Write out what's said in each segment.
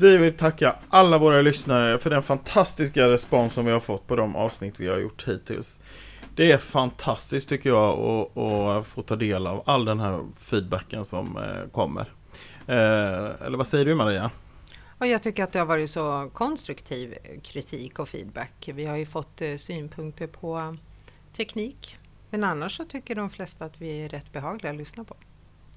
Vi vill tacka alla våra lyssnare för den fantastiska respons som vi har fått på de avsnitt vi har gjort hittills. Det är fantastiskt tycker jag att, få ta del av all den här feedbacken som eh, kommer. Eh, eller vad säger du Maria? Och jag tycker att det har varit så konstruktiv kritik och feedback. Vi har ju fått eh, synpunkter på teknik. Men annars så tycker de flesta att vi är rätt behagliga att lyssna på.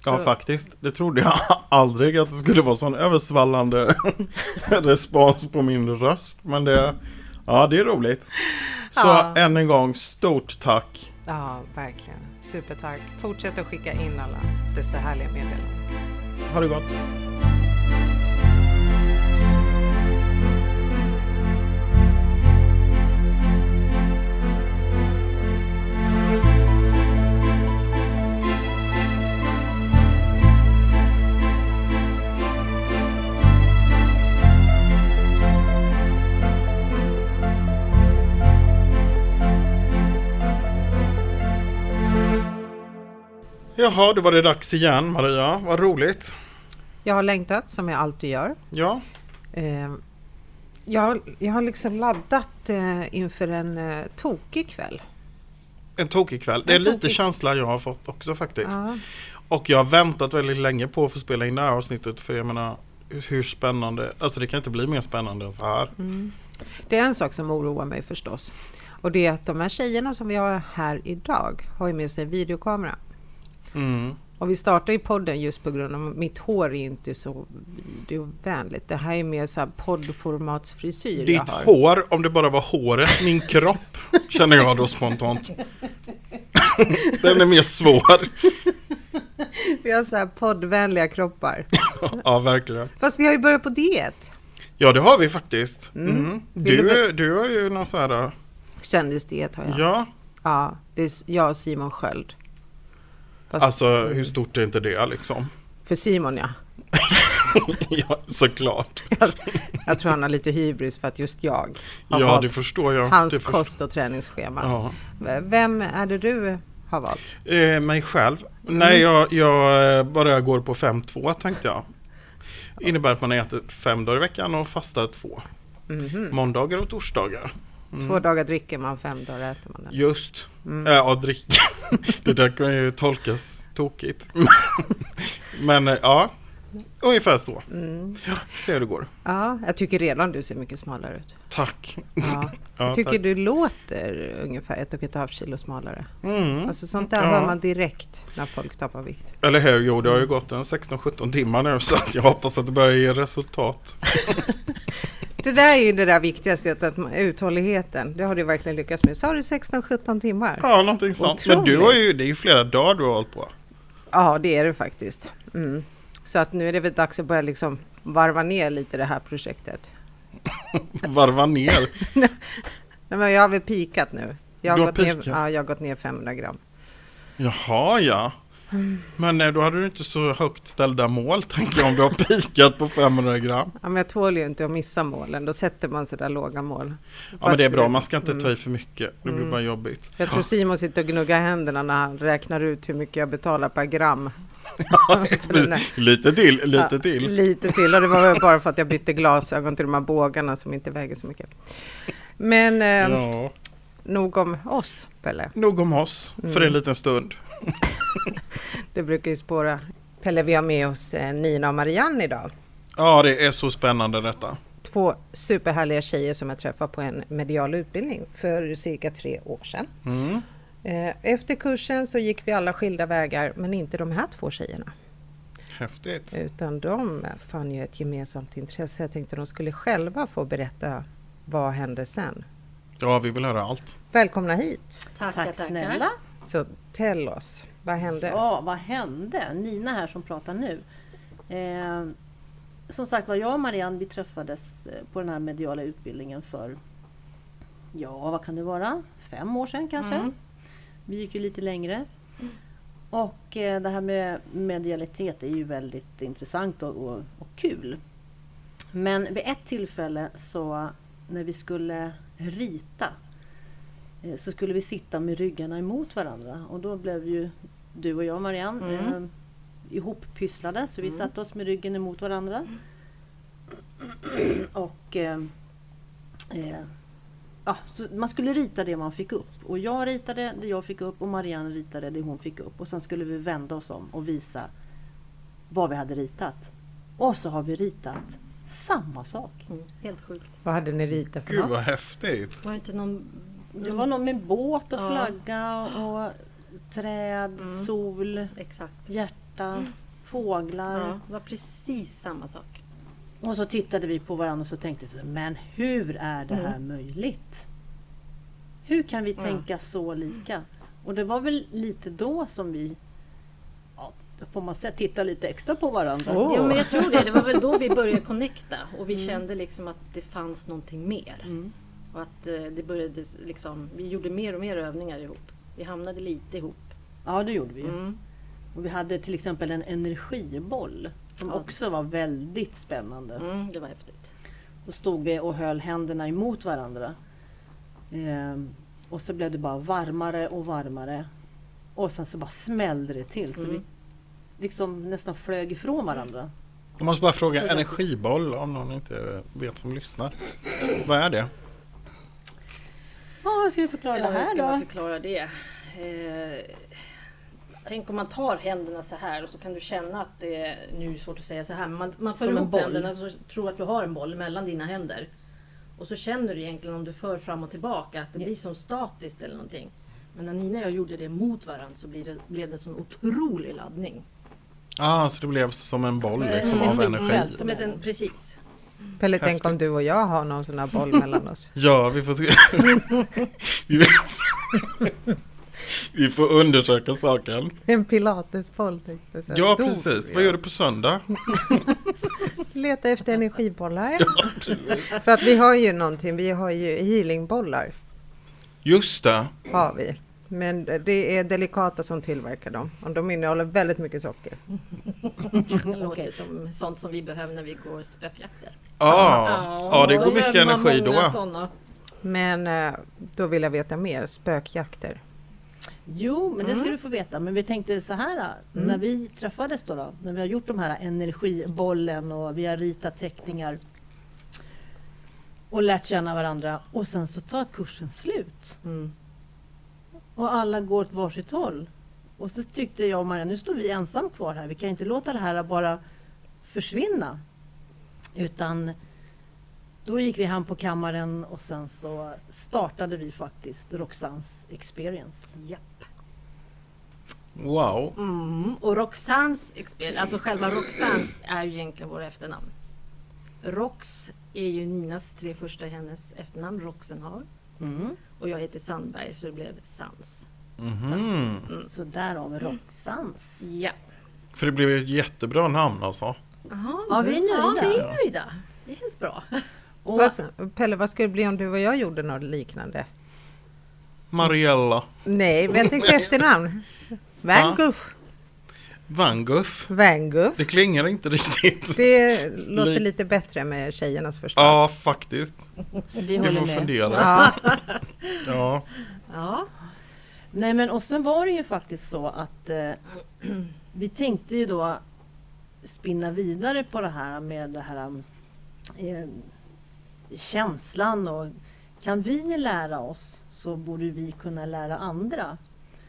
Ja faktiskt, det trodde jag aldrig att det skulle vara sån översvallande respons på min röst. Men det, ja, det är roligt. Så Ja. än en gång, stort tack. Ja, verkligen. Supertack. Fortsätt att skicka in alla dessa härliga meddelanden. Ha det gott. Jaha, då var det dags igen Maria. Vad roligt. Jag har längtat som jag alltid gör. Ja, Eh, jag, har- jag har liksom laddat eh, inför en eh, tokig kväll. en tokig kväll. Det är En lite tokig- känsla jag har fått också faktiskt. Ja. Och jag har väntat väldigt länge på att få spela in det här avsnittet för jag menar hur- hur spännande, alltså det kan inte bli mer spännande än så här. Mm. Det är en sak som oroar mig förstås. Och det är att de här tjejerna som vi har här idag har ju med sig en videokamera. Mm. Och vi startar ju podden just på grund av att mitt hår är inte så videovänligt. Det här är mer så här poddformatsfrisyr jag Ditt har. hår, om det bara var håret, min kropp, känner jag då spontant. Den är mer svår. Vi har så här poddvänliga kroppar. Ja, verkligen. Fast vi har ju börjat på diet. Ja, det har vi faktiskt. Mm. Mm. Du Du, har ju någon sån här, Kändisdiet har jag. ja, Ja, det är jag och Simon Sköld. Fast alltså hur stort är inte det liksom? För Simon ja. ja, såklart. Jag, jag tror han har lite hybris för att just jag har Ja, valt det förstår jag. hans det kost och träningsschema. Ja. Vem är det du har valt? Eh, mig själv? Nej, jag, jag eh, bara går på 5-2 tänkte jag. Innebär att man äter fem dagar i veckan och fastar två. Mhm. Måndagar och torsdagar. Mm. Två dagar dricker man, fem dagar äter man. den. Just. Mm. Ja, och dricka. det där kan ju tolkas tokigt. Men eh, ja, ungefär så. Mm. Se hur det går. Ja, jag tycker redan du ser mycket smalare ut. Tack. Ja. Ja, Jag tycker tack. du låter ungefär ett och ett halvt kilo smalare. Mm. Alltså sånt där Ja. hör man direkt när folk tappar vikt. Eller hur? Jo, det har ju gått en 16-17 timmar nu så jag hoppas att det börjar ge resultat. Det där är ju det där viktigaste, att uthålligheten. Det har du verkligen lyckats med. Sa du 16-17 timmar? Ja, någonting sånt. Men du har ju, det är ju flera dagar du har hållit på. Ja, det är det faktiskt. Mm. Så att nu är det väl dags att börja liksom varva ner lite det här projektet. Varva ner. Nej, men jag har väl pikat nu. Jag har, Du har gått ner, ja, jag har gått ner 500 gram. Jaha, ja. Men eh, då hade du inte så högt ställda mål, tänker jag, om du har pikat på 500 gram. Ja, men jag tål ju inte att missa målen. Då sätter man sådär låga mål. Ja, men det är bra. Fast- Man ska inte Mm. ta i för mycket. Det blir Mm. bara jobbigt. Jag tror Simon sitter och gnuggar händerna när han räknar ut hur mycket jag betalar per gram. Lite till, lite Ja, till. Lite till och det var väl bara för att jag bytte glasögon till de här bågarna som inte väger så mycket. Men eh, Ja. nog om oss, Pelle. Nog om oss för Mm. en liten stund. Det brukar ju spåra. Pelle, vi har med oss eh, Nina och Marianne idag. Ja, det är så spännande detta. Två superhärliga tjejer som jag träffade på en medial utbildning för cirka tre år sedan. Mm. Eh, Efter kursen så gick vi alla skilda vägar, men inte de här två tjejerna. Häftigt. Utan de fann ju ett gemensamt intresse. Jag tänkte de skulle själva få berätta vad hände sen. Ja, vi vill höra allt. Välkomna hit! Tack tackar. snälla. Så tell oss, vad hände? Ja, vad hände? Nina här som pratar nu. Eh, som sagt var, jag och Marianne vi träffades eh, på den här mediala utbildningen för, ja vad kan det vara, fem år sedan kanske? Mm. Vi gick ju lite längre. Och eh, det här med medialitet är ju väldigt intressant och, och, och kul. Men vid ett tillfälle så när vi skulle rita eh, så skulle vi sitta med ryggarna emot varandra och då blev ju du och jag Marianne Mm. eh, ihoppysslade så vi satte oss med ryggen emot varandra. och eh, eh, ja, så man skulle rita det man fick upp. Och jag ritade det jag fick upp och Marianne ritade det hon fick upp. Och sen skulle vi vända oss om och visa vad vi hade ritat. Och så har vi ritat samma sak. Mm, helt sjukt. Vad hade ni ritat för Gud något? vad häftigt. Var det inte någon... Det var något med båt och Ja. flagga och träd, Mm. sol, Exakt. hjärta, fåglar. Ja, det var precis samma sak. Och så tittade vi på varandra och så tänkte vi, men hur är det här Mm. möjligt? Hur kan vi tänka så lika? Och det var väl lite då som vi, ja, då får man säga, titta lite extra på varandra. Åh. Ja, men jag tror det. Det var väl då vi började connecta och vi kände liksom att det fanns någonting mer. Mm. Och att eh, det började liksom, vi gjorde mer och mer övningar ihop. Vi hamnade lite ihop. Ja, det gjorde vi. Mm. Och vi hade till exempel en energiboll som Ja. också var väldigt spännande. Mm, det var häftigt. Då stod vi och höll händerna emot varandra. Ehm, och så blev det bara varmare och varmare. Och sen så bara smällde det till. Så Mm. vi liksom nästan flög ifrån varandra. Jag måste bara fråga, Så energiboll om någon inte vet som lyssnar. Vad är det? Ja, ska vi förklara Ja, det hur här ska man då? förklara det? Eh, tänk om man tar händerna så här och så kan du känna att det är, nu är det svårt att säga så här, men man, man för en ihop händerna så tror att du har en boll mellan dina händer. Och så känner du egentligen om du för fram och tillbaka att det Ja. blir som statiskt eller någonting. Men när Nina och jag gjorde det mot varandra så blev det, blev det en sån otrolig laddning. Ah, så det blev som en boll Som en liksom, av energifält. energi. Som ett, en, precis. Pelle, tänk om du och jag har någon sån här boll mellan oss. Ja, vi får se. vi, får undersöka saken. En pilatesboll tänkte jag. Ja, Stor. precis. Vad gör du på söndag? Leta efter energibollar. För att vi har ju någonting, vi har ju healingbollar. Just det. Har vi. Men det är Delicata som tillverkar dem. Och de innehåller väldigt mycket socker. Det låter som sånt som vi behöver när vi går spökjakter. Ah, ja, det då går mycket energi då. såna. Men eh, då vill jag veta mer. Spökjakter. Jo, men det ska Mm. du få veta. Men vi tänkte så här, när vi träffades då, då, när vi har gjort de här energibollen och vi har ritat teckningar och lärt känna varandra och sen så tar kursen slut. Mm. Och alla går åt varsitt håll. Och så tyckte jag och Maria, nu står vi ensam kvar här. Vi kan inte låta det här bara försvinna. Utan då gick vi hem på kammaren och sen så startade vi faktiskt Roxans Experience. Japp. Wow. Mm. Och Roxans experience, alltså själva Roxans är ju egentligen våra efternamn. Rox är ju Ninas tre första hennes efternamn, Roxenhag. Mm. Och jag heter Sandberg så det blev Sans. Mhm. Så därav Roxans. Ja. För det blev ju ett jättebra namn alltså. Jaha, Ja, vi är Ja, nöjda. vi är nöjda. Det känns bra. Och, Vad, Pelle, vad skulle det bli om du och jag gjorde något liknande? Mariella. Nej, men jag tänkte efternamn. Van Gogh. Van Gogh. Van Gogh. Det klingar inte riktigt. Det låter Li- lite bättre med tjejernas förslag. Ja, faktiskt. vi Vi får med. fundera. Ja. Ja. Ja. Nej men och sen var det ju faktiskt så att eh, vi tänkte ju då spinna vidare på det här med det här eh, känslan och kan vi lära oss så borde vi kunna lära andra.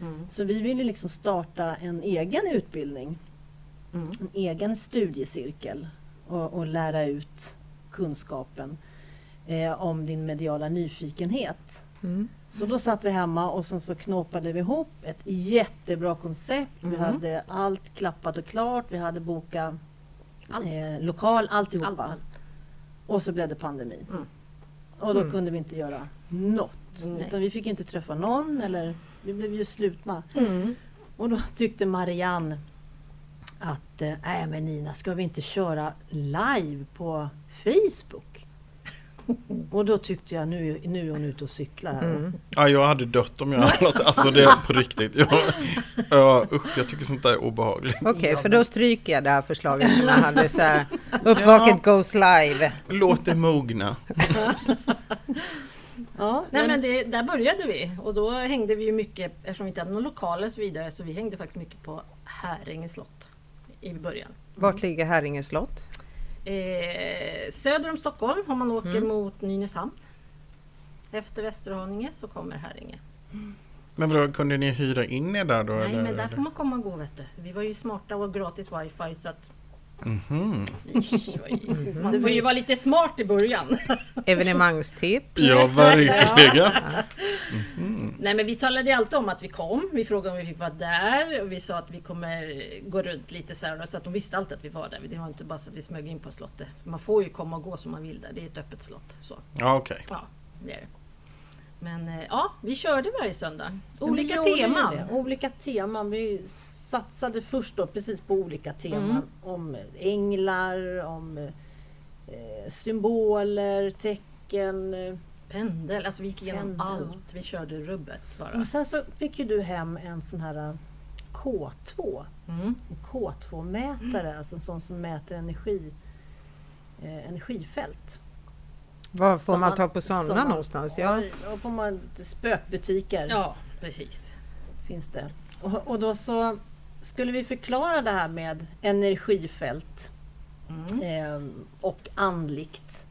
Mm. Så vi ville liksom starta en egen utbildning, Mm. en egen studiecirkel och, och lära ut kunskapen eh, om din mediala nyfikenhet. Mm. Så då satt vi hemma och sen så knåpade vi ihop ett jättebra koncept. Vi Mhm. hade allt klappat och klart. Vi hade bokat Allt. eh, lokal, alltihopa. Allt, allt. Och så blev det pandemi. Mm. Och då Mm. kunde vi inte göra något. Nej. Utan vi fick inte träffa någon eller vi blev ju slutna. Mm. Och då tyckte Marianne att, eh, nej men Nina, ska vi inte köra live på Facebook? Och då tyckte jag, nu, nu är hon ute och cyklar här. Mm. ja, jag hade dött om jag hade låtit, alltså det är på riktigt. Jag, ja, usch, jag tycker sånt där är obehagligt. Okej, för då stryker jag det här förslaget som jag hade så här. Uppvaket goes live. Låt det mogna. Ja, Nej men- men det, där började vi och då hängde vi ju mycket, eftersom vi inte hade några lokaler och så vidare, så vi hängde faktiskt mycket på Häringe slott i början. Vart ligger Häringe slott? Eh, söder om Stockholm, om man åker Mm. mot Nynäshamn. Efter Västerhaninge så kommer Herringe. Men vadå, kunde ni hyra in er där då? Nej, eller? men där får man komma och gå vet du. Vi var ju smarta och gratis wifi så att Mhm. man får ju vara lite smart i början. Evenemangstips. Ja, verkligen. Nej men vi talade ju alltid om att vi kom. Vi frågade om vi fick vara där och vi sa att vi kommer gå runt lite så här. Så att de visste alltid att vi var där. Det var inte bara så att vi smög in på slottet. För man får ju komma och gå som man vill där. Det är ett öppet slott. Så. Ja, okej. Ja, det är det. Men eh, ja, vi körde varje söndag. Olika teman. Olika teman. Vi satsade först då precis på olika teman. Mm. Om änglar, om eh, symboler, tecken. Pendel, alltså vi gick igenom Pendel. allt. Vi körde rubbet bara. Och sen så fick ju du hem en sån här eh, K2. Mm. En K2-mätare, alltså en sån som mäter energi, eh, energifält. Var får man Såna- tag på sådana någonstans? Ja. Ja, på man, spökbutiker Ja, precis. finns det. Och, och då så skulle vi förklara det här med energifält Mm. eh, och andligt.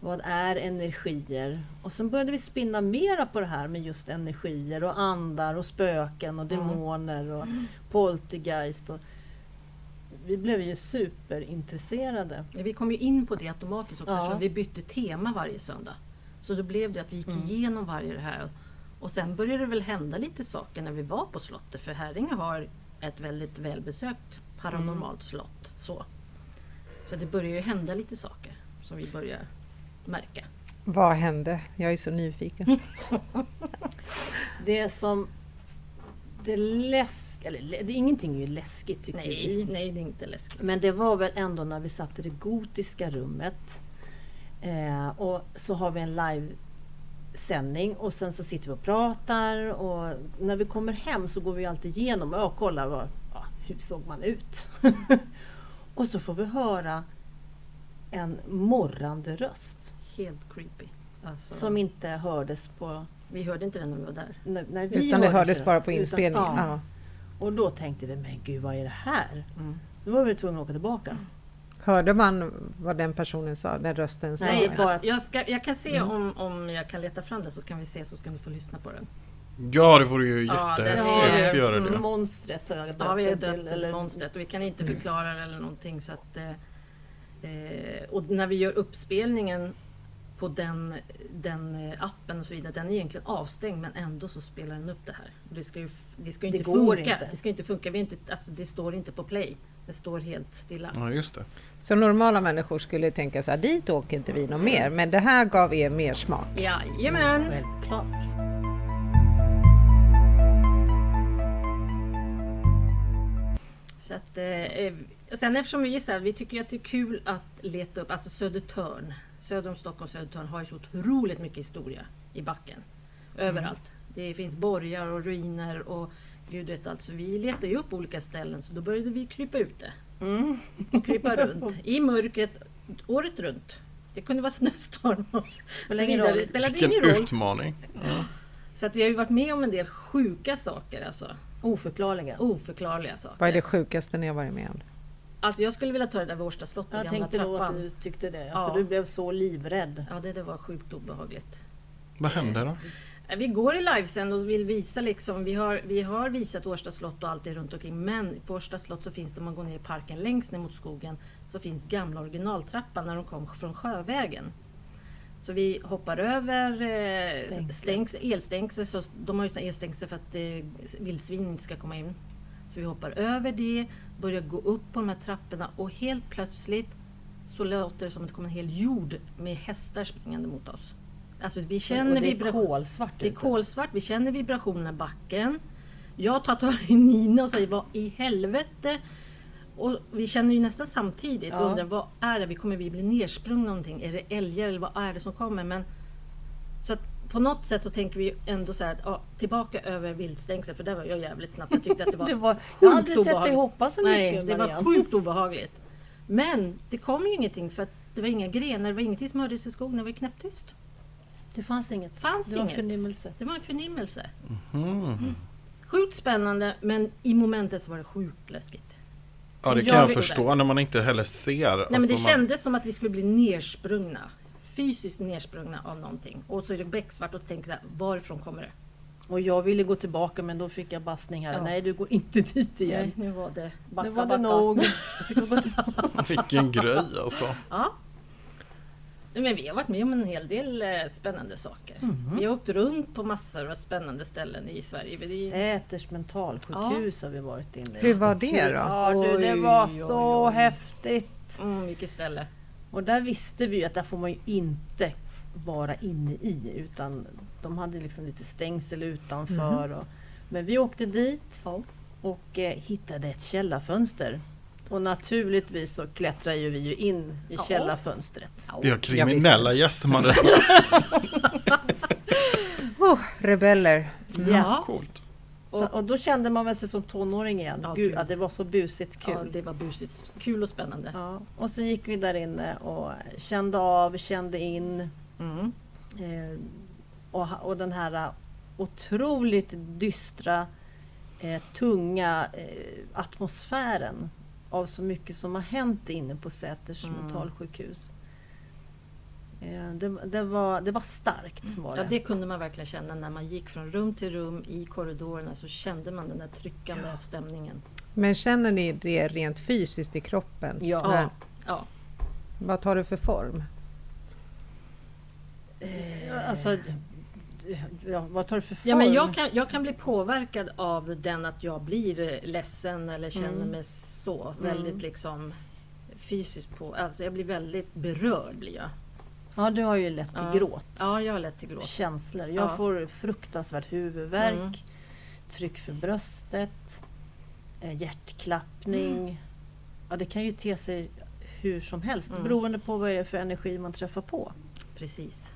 Vad är energier? Och sen började vi spinna mera på det här med just energier och andar och spöken och demoner och poltergeist. Och vi blev ju superintresserade. Vi kom ju in på det automatiskt också Ja. eftersom vi bytte tema varje söndag. Så då blev det att vi gick Mm. igenom varje det här. Och sen började det väl hända lite saker när vi var på slottet. För Herringe har ett väldigt välbesökt paranormalt slott. Så. så det börjar ju hända lite saker som vi börjar märka. Vad hände? Jag är så nyfiken. Det som... Det läsk... Eller det, ingenting är ju läskigt tycker Nej, vi. nej, det är inte läskigt. Men det var väl ändå när vi satt i det gotiska rummet. Eh, och så har vi en livesändning och sen så sitter vi och pratar och när vi kommer hem så går vi alltid igenom och kollar vad, ja, hur såg man ut. och så får vi höra en morrande röst Helt creepy. Alltså, som inte hördes på... Vi hörde inte den när vi var där. När, när vi Utan det hörde hördes bara på Utan- inspelningen. ja. Ja. Och då tänkte vi, men gud vad är det här? Mm. Då var vi tvungna att åka tillbaka. Hörde man vad den personen sa? Den rösten sa? Nej, bara- alltså, jag, ska, jag kan se om, om jag kan leta fram den så kan vi se så ska ni få lyssna på den. Ja, det vore ju Ja, jättehäftigt det är- att få göra Mm, det. Monstret har jag döpt Ja, vi har döpt till. till Eller, monstret och vi kan inte förklara det eller någonting. Så att, eh, eh, och när vi gör uppspelningen på den, den eh, appen och så vidare, den är egentligen avstängd men ändå så spelar den upp det här. Och Det ska ju, det ska Det inte går funka. inte. Det ska inte funka. Vi är inte, alltså, det står inte på play. Det står helt stilla. Ja, just det. Så normala människor skulle tänka så här, dit åker inte vi någon mer. Men det här gav er mer smak. Jajamän! Självklart. Så att, eh, och sen eftersom vi är så här, vi tycker att det är kul att leta upp, alltså Södertörn, söder om Stockholm, Södertörn har ju så otroligt mycket historia i backen. Överallt. Det finns borgar och ruiner och gud vet allt. Så vi letar ju upp olika ställen så då började vi krypa ute. Mm. Och krypa runt i mörkret året runt. Det kunde vara snöstorm och vidare. roll. Det spelade Vilken ingen roll. utmaning. Så att vi har ju varit med om en del sjuka saker alltså. Oförklarliga. Oförklarliga saker. Vad är det sjukaste ni har varit med om? Alltså jag skulle vilja ta det där vid Årsta slott och Jag gamla tänkte då att trappan. du tyckte det. Ja. För du blev så livrädd. Ja, det, det var sjukt obehagligt. Vad hände då? Eh, Vi går i livesänd och vill visa liksom, vi har, vi har visat Årsta slott och allt det runt omkring men på Årsta slott så finns det, om man går ner i parken längst ner mot skogen, så finns gamla originaltrappan när de kom från Sjövägen. Så vi hoppar över eh, stängs, elstängsel, så de har ju elstängsel för att eh, vildsvin inte ska komma in. Så vi hoppar över det, börjar gå upp på de här trapporna och helt plötsligt så låter det som att det kommer en hel jord med hästar springande mot oss. Alltså vi känner och det är kolsvart det är ute. kolsvart, vi känner vibrationerna i backen. Jag tar tag i Nina och säger vad i helvete? Och vi känner ju nästan samtidigt Ja. och undrar vad är det? Vi kommer vi bli nersprungna någonting? Är det älgar eller vad är det som kommer? Men, så att på något sätt så tänker vi ändå så här, att, ja, tillbaka över viltstängsel för där var jag jävligt snabb. Jag tyckte att det var, Det var, jag har aldrig sett dig hoppa så mycket Nej, det var sjukt obehagligt. Men det kom ju ingenting för att det var inga grenar, det var ingenting som hördes i skogen, det var knäpptyst. Det fanns inget. Det fanns Det var inget. förnimmelse. Det var en förnimmelse. Mm. Sjukt spännande men i momentet så var det sjukt läskigt. Ja, det Jag kan jag vill- förstå när man inte heller ser. Nej men det Alltså, man- kändes som att vi skulle bli nersprungna. Fysiskt nersprungna av någonting. Och så är det becksvart och tänker jag, varifrån kommer det? Och jag ville gå tillbaka men då fick jag bassning här. Ja. Nej du går inte dit igen. Nej, nu var det backa, nu var det backa. nog. Vilken grej alltså. Ja. Men vi har varit med om en hel del eh, spännande saker. Mhm. Vi har åkt runt på massor av spännande ställen i Sverige. Vi- Säters mentalsjukhus har vi varit inne i. Hur var det då? Ja du, det Oj, var oj, så oj. häftigt. Mm, vilket ställe. Och där visste vi ju att där får man ju inte vara inne i utan de hade liksom lite stängsel utanför. Och, men vi åkte dit Ja. och eh, hittade ett källarfönster. Och naturligtvis så klättrar ju vi ju in i Ja. källarfönstret. Vi har kriminella gäster man. Oh, rebeller. Ja. Coolt. Så, och då kände man väl sig som tonåring igen. Ja, Gud, att det var så busigt kul. Ja, det var busigt. Kul och spännande. Ja, och så gick vi där inne och kände av, kände in. Mm. Eh, och, och den här eh, otroligt dystra, eh, tunga eh, atmosfären av så mycket som har hänt inne på Säters Mm. mentalsjukhus. Eh, det, det, var, det var starkt. Var det. Ja, det kunde man verkligen känna när man gick från rum till rum i korridorerna så kände man den där tryckande stämningen. Men känner ni det rent fysiskt i kroppen? Ja. När- Ja. Vad tar det för form? Alltså, ja, vad tar det för form? Ja, men jag, kan, jag kan bli påverkad av den att jag blir eh, ledsen eller känner Mm. mig så väldigt liksom fysiskt på. Alltså jag blir väldigt berörd blir jag. Ja, du har ju lätt till Ja. gråt. Ja, jag har lätt till gråt. känslor. Jag Ja. får fruktansvärt huvudvärk, Mm. tryck för bröstet, eh, hjärtklappning. Ja, det kan ju te sig hur som helst Mm. beroende på vad det är för energi man träffar på. Precis.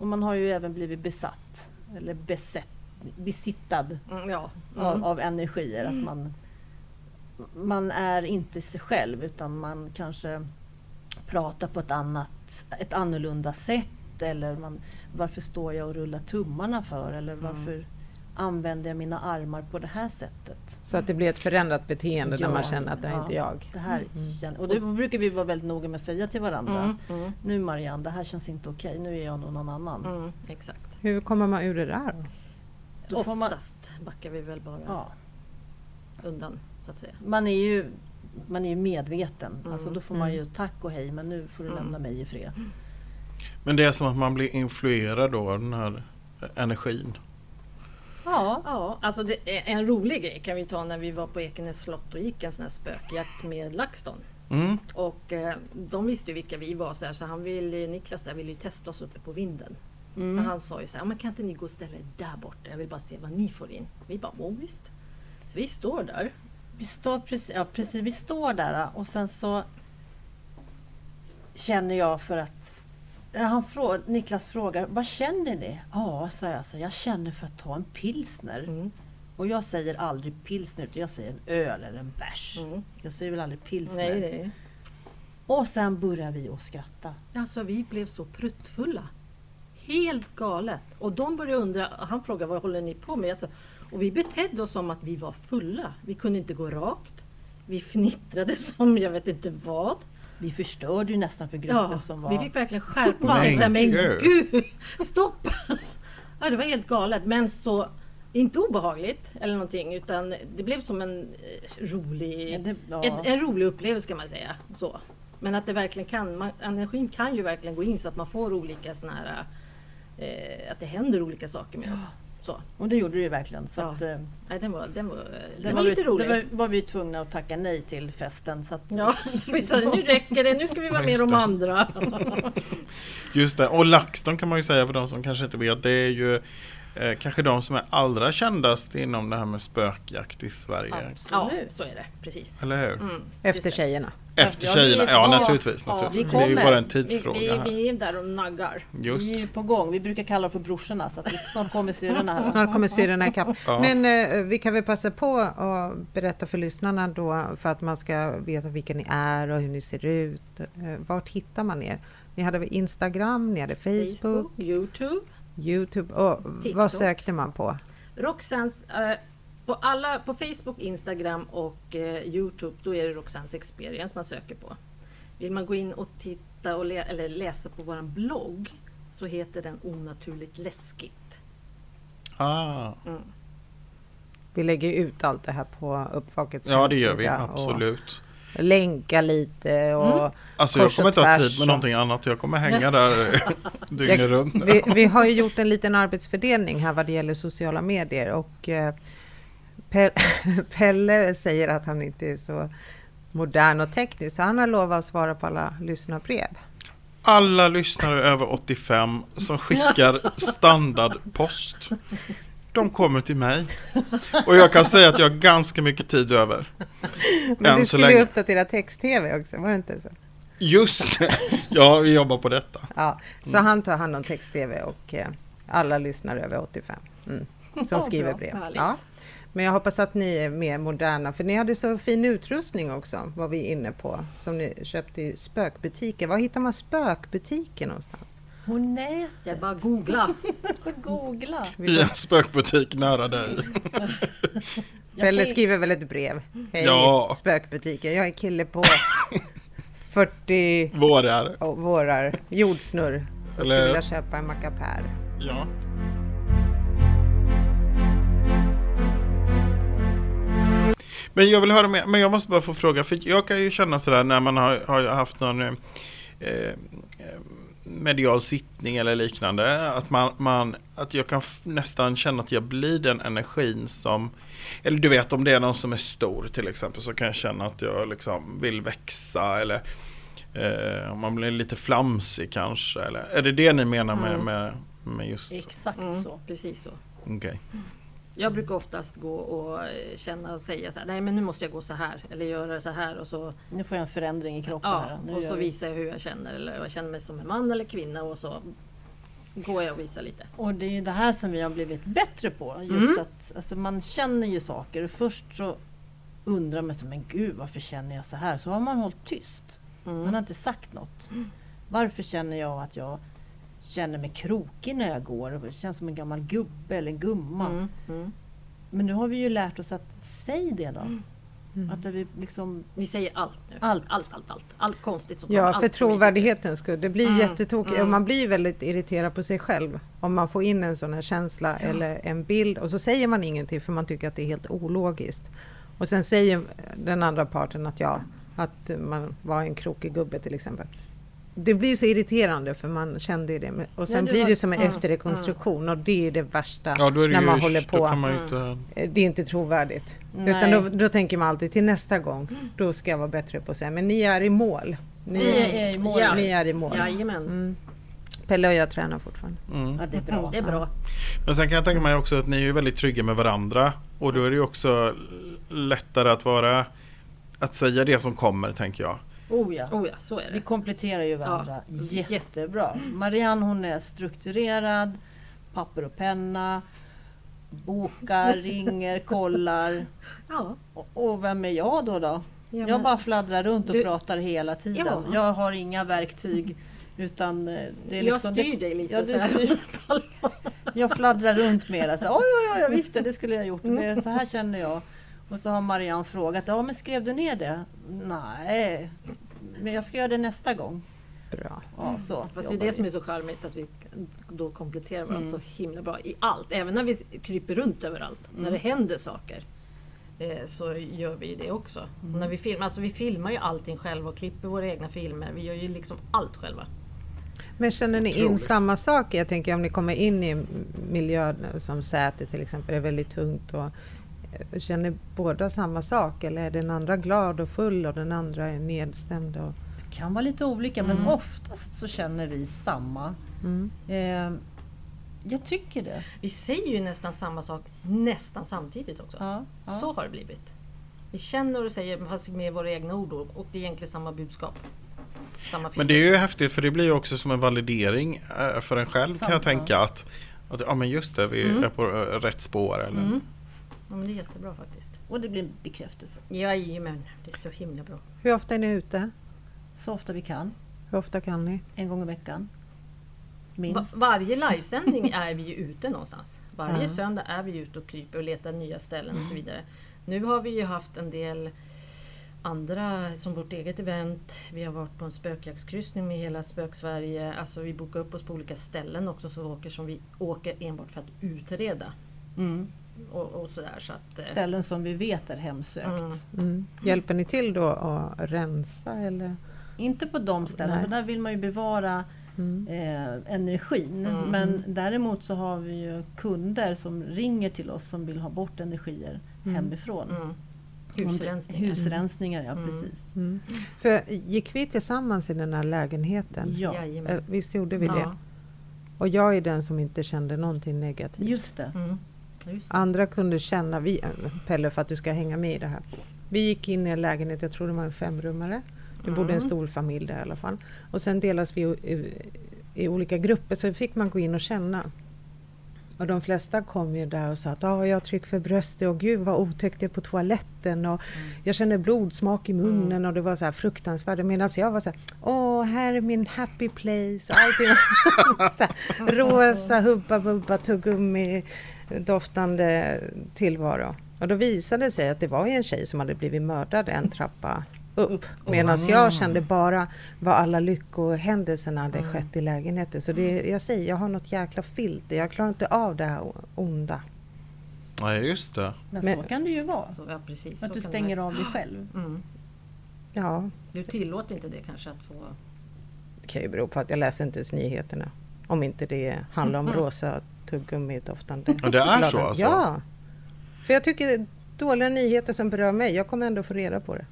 Och man har ju även blivit besatt eller besett, besittad Mm, ja. av, Mm. av energier. Att man, man är inte sig själv utan man kanske pratar på ett annat, ett annorlunda sätt. Eller man, varför står jag och rullar tummarna för? Eller Mm. varför använder jag mina armar på det här sättet? Så att det blir ett förändrat beteende när Ja. man känner att det är Ja. inte jag. Det här känner, och det brukar vi vara väldigt noga med att säga till varandra. Mm, mm, Nu Marianne, det här känns inte okej. Nu är jag någon annan. mm, exakt. Hur kommer man ur det där? Då får man, Oftast backar vi väl bara ja, undan så att säga. man är ju man är ju medveten. Mm, Alltså då får man mm. ju tack och hej men nu får du Mm. lämna mig i fred. Men det är som att man blir influerad då av den här energin. Ja, Ja, alltså det är en rolig grej kan vi ta när vi var på Ekenäs slott och gick en sån här spökjakt med LaxTon. Mm. Och eh, de visste ju vilka vi var så, här, så han ville, Niklas där ville ju testa oss uppe på vinden. Så mm. han sa ju så här, "Ja, men kan inte ni gå och ställa er där borta? Jag vill bara se vad ni får in. Vi bara, oh, visst. Så vi står där. Vi står precis, ja, precis, vi står där och sen så känner jag för att han frå, Niklas frågar, vad känner ni? Ja, sa jag, så jag känner för att ta en pilsner. Mm. Och jag säger aldrig pilsner, utan jag säger en öl eller en bärs. Mm. Jag säger väl aldrig pilsner. Nej, nej. Och sen börjar vi att skratta. Alltså vi blev så pruttfulla. Helt galet. Och de började undra, han frågade vad håller ni på med? Alltså, och vi betedde oss som att vi var fulla. Vi kunde inte gå rakt. Vi fnittrade som jag vet inte vad. Vi förstörde ju nästan för gruppen Ja, som var... vi fick verkligen skärpa oss. Men gud. stopp! Ja, det var helt galet. Men så, inte obehagligt eller någonting utan det blev som en eh, rolig, Ja, det- ja. en, en rolig upplevelse kan man säga. Så. Men att det verkligen kan, man, energin kan ju verkligen gå in så att man får olika såna här, eh, att det händer olika saker med oss. Så. Och det gjorde det ju verkligen. Så Ja. att, eh, Nej, den var, den var, det den var lite vi, rolig. Det var, var vi tvungna att tacka nej till festen. Så att, Ja, vi sa nu räcker det, nu ska vi vara Ja, med de andra. Just det, och LaxTon kan man ju säga för de som kanske inte vet. Det är ju eh, kanske de som är allra kändast inom det här med spökjakt i Sverige. Ja, Absolut. så är det. Precis. Eller hur? Mm, Efter tjejerna. Efter Ja, tjejerna, vi- ja ja, naturligtvis. ja, naturligtvis. vi det är ju bara en Vi, tidsfråga vi, här. vi är där och naggar. Vi Just. är på gång. Vi brukar kalla dem för brorsorna. Så att vi, snart kommer syrrorna här. Snart kommer syrrorna ikapp. Ja. Men eh, vi kan väl passa på att berätta för lyssnarna då för att man ska veta vilka ni är och hur ni ser ut. Eh, vart hittar man er? Ni hade Instagram, ni hade Facebook, Facebook, Youtube. Youtube och TikTok. vad sökte man på? Roxans, eh, På, alla, på Facebook, Instagram och eh, Youtube då är det Roxannes Experience man söker på. Vill man gå in och titta och lä eller läsa på vår blogg så heter den Onaturligt läskigt. Ah. Vi lägger ut allt det här på Uppvakets Ja det gör vi, absolut. Länka lite och Mm. Alltså jag kommer inte ha tid med någonting annat. Jag kommer hänga där dygnet Jag- runt. vi, vi har ju gjort en liten arbetsfördelning här vad det gäller sociala medier och eh, Pe- Pelle säger att han inte är så modern och teknisk så han har lovat att svara på alla lyssnarbrev. Alla lyssnare över 85 som skickar standardpost. De kommer till mig. Och jag kan säga att jag har ganska mycket tid över. Men Än du skulle länge. ju uppdatera text-tv också, var det inte så? Just det. Ja, vi jobbar på detta. Ja, så han tar hand om text-tv och eh, alla lyssnare över 85 mm, som skriver brev. Ja. Men jag hoppas att ni är mer moderna, för ni hade så fin utrustning också, var vi inne på, som ni köpte i spökbutiker. Var hittar man spökbutiker någonstans? På nätet. Jag bara googla. Googla. I en spökbutik nära dig. Jag Pelle skriver väl ett brev. Hej, Ja. spökbutiker. Jag är kille på 40 Vårar. och vårar jordsnurr. Så Eller- skulle vilja köpa en mackapär. Ja. Men jag vill höra mer, men jag måste bara få fråga, för jag kan ju känna sådär när man har, har haft någon eh, eh, medial sittning eller liknande, att, man, man, att jag kan nästan känna att jag blir den energin som, eller du vet om det är någon som är stor till exempel så kan jag känna att jag liksom vill växa eller eh, om man blir lite flamsig kanske, eller är det det ni menar med, Mm. med, med just, Exakt Mm, så. precis så. okej. Jag brukar oftast gå och eh, känna och säga så här, nej men nu måste jag gå så här eller göra så här och så, Nu får jag en förändring i kroppen. ja, här. Och gör så vi- visar jag hur jag känner eller jag känner mig som en man eller kvinna och så går jag och visar lite. Och det är ju det här som vi har blivit bättre på. Just Mm. att alltså, man känner ju saker. Först så undrar man men gud varför känner jag så här? Så har man hållit tyst. Man har Mm. inte sagt något. Varför känner jag att jag känner mig krokig när jag går? Det känns som en gammal gubbe eller en gumma. Mm. Mm. Men nu har vi ju lärt oss att säg det då. Mm. Att det vi liksom, Vi säger allt nu. Allt. allt, allt, allt. Allt konstigt som. Ja, allt för trovärdighetens skull. Det blir Mm, jättetokigt. mm. Och man blir väldigt irriterad på sig själv om man får in en sån här känsla eller en bild och så säger man ingenting för man tycker att det är helt ologiskt. Och sen säger den andra parten att ja, att man var en krokig gubbe till exempel. Det blir så irriterande för man kände ju det. Och sen det blir var- det som en mm, efterrekonstruktion och det är det värsta Ja, det när ju, man håller då på. man ju Mm. inte... Eh, Det är inte trovärdigt. Nej. Utan då, då tänker man alltid till nästa gång, då ska jag vara bättre på att säga, men ni är i mål. Ni, vi är i mål. Ja. ni är i mål. Jajamän. Mm. Pelle och jag tränar fortfarande. Mm. Ja, det är bra. Det är bra. Men sen kan jag tänka mig också att ni är ju väldigt trygga med varandra och då är det ju också lättare att vara att säga det som kommer tänker jag. Oh ja. Oh ja, så är Vi det. kompletterar ju varandra Ja. jättebra. Marianne hon är strukturerad, papper och penna, bokar, ringer, kollar. Ja. Och, och vem är jag då? då? Ja, jag bara fladdrar runt och Du- pratar hela tiden. Ja. Jag har inga verktyg. Utan eh, det är jag liksom, styr det, dig lite Ja, du styr. jag fladdrar runt mera. Så, oj, oj, oj, jag visste det skulle jag gjort. Det, så här känner jag. Och så har Marianne frågat, ja men skrev du ner det? Nej, men jag ska göra det nästa gång. Bra. Ja, så Fast det är det som vi. är så charmigt att vi då kompletterar varandra Mm. så himla bra i allt. Även när vi kryper runt överallt. När det händer saker. Eh, så gör vi ju det också. Och när vi, filmar, alltså vi filmar ju allting själva och klipper våra egna filmer. Vi gör ju liksom allt själva. Men känner ni in Otroligt. samma sak? Jag tänker om ni kommer in i en miljö som Säter till exempel, är väldigt tungt. Och, känner båda samma sak? Eller är den andra glad och full och den andra är nedstämd? Och, Det kan vara lite olika men oftast så känner vi samma. mm. Eh, jag tycker det. Vi säger ju nästan samma sak nästan samtidigt också. Ja, ja. Så har det blivit. Vi känner och säger fast med våra egna ord och det är egentligen samma budskap. Samma. Men det är ju häftigt för det blir ju också som en validering eh, för en själv kan jag Samma. tänka att, att ja men just det, vi Mm. är på eh, rätt spår eller Mm. Ja, men det är jättebra faktiskt. Och det blir en bekräftelse. Jajamän, det är så himla bra. Hur ofta är ni ute? Så ofta vi kan. Hur ofta kan ni? En gång i veckan. Minst. Va- varje livesändning är vi ju ute någonstans. Varje Ja. söndag är vi ute och kryper och letar nya ställen och så vidare. Nu har vi ju haft en del andra, som vårt eget event. Vi har varit på en spökjaktskryssning med hela Spöksverige. Alltså vi bokar upp oss på olika ställen också så åker som vi åker enbart för att utreda. Mm. Och, och sådär så att... eh, Ställen som vi vet är hemsökt. Mm. Mm. Hjälper ni till då att rensa eller? Inte på de ställena, för där vill man ju bevara Mm. eh, energin. Mm. Men däremot så har vi ju kunder som ringer till oss som vill ha bort energier Mm. hemifrån. Mm. Det- Husrensningar. Husrensningar, ja Mm. precis. Mm. För gick vi tillsammans i den här lägenheten? Ja, Jajamän. Eh, Visst gjorde vi det? Ja. Och jag är den som inte kände någonting negativt. just det. Mm. Andra kunde känna, vi, Pelle för att du ska hänga med i det här. Vi gick in i en lägenhet, jag tror det var en femrummare. Det bodde en Mm. stor familj där i alla fall. Och sen delas vi i, i, olika grupper så fick man gå in och känna. Och de flesta kom ju där och sa att ah, jag har tryck för bröstet och gud vad otäckt det är på toaletten och jag känner blodsmak i munnen och det var så här fruktansvärt. Medan jag var så här, åh här är min happy place. Allting så här, rosa hubba bubba tuggummi doftande tillvaro. Och då visade det sig att det var ju en tjej som hade blivit mördad en trappa upp. Medan jag kände bara vad alla lyckohändelserna hade skett i lägenheten. Så det, jag säger, jag har något jäkla filter. Jag klarar inte av det här onda. Ja, just det. Men, Men- så kan det ju vara. Så, ja, precis. Att Så du stänger det vara. av dig själv. Mm. Ja, Du tillåter inte det kanske att få... det kan ju bero på att jag läser inte ens nyheterna. Om inte det handlar om rosa tuggummi doftande. Ja, det är så alltså? Ja! För jag tycker det är dåliga nyheter som berör mig. Jag kommer ändå få reda på det.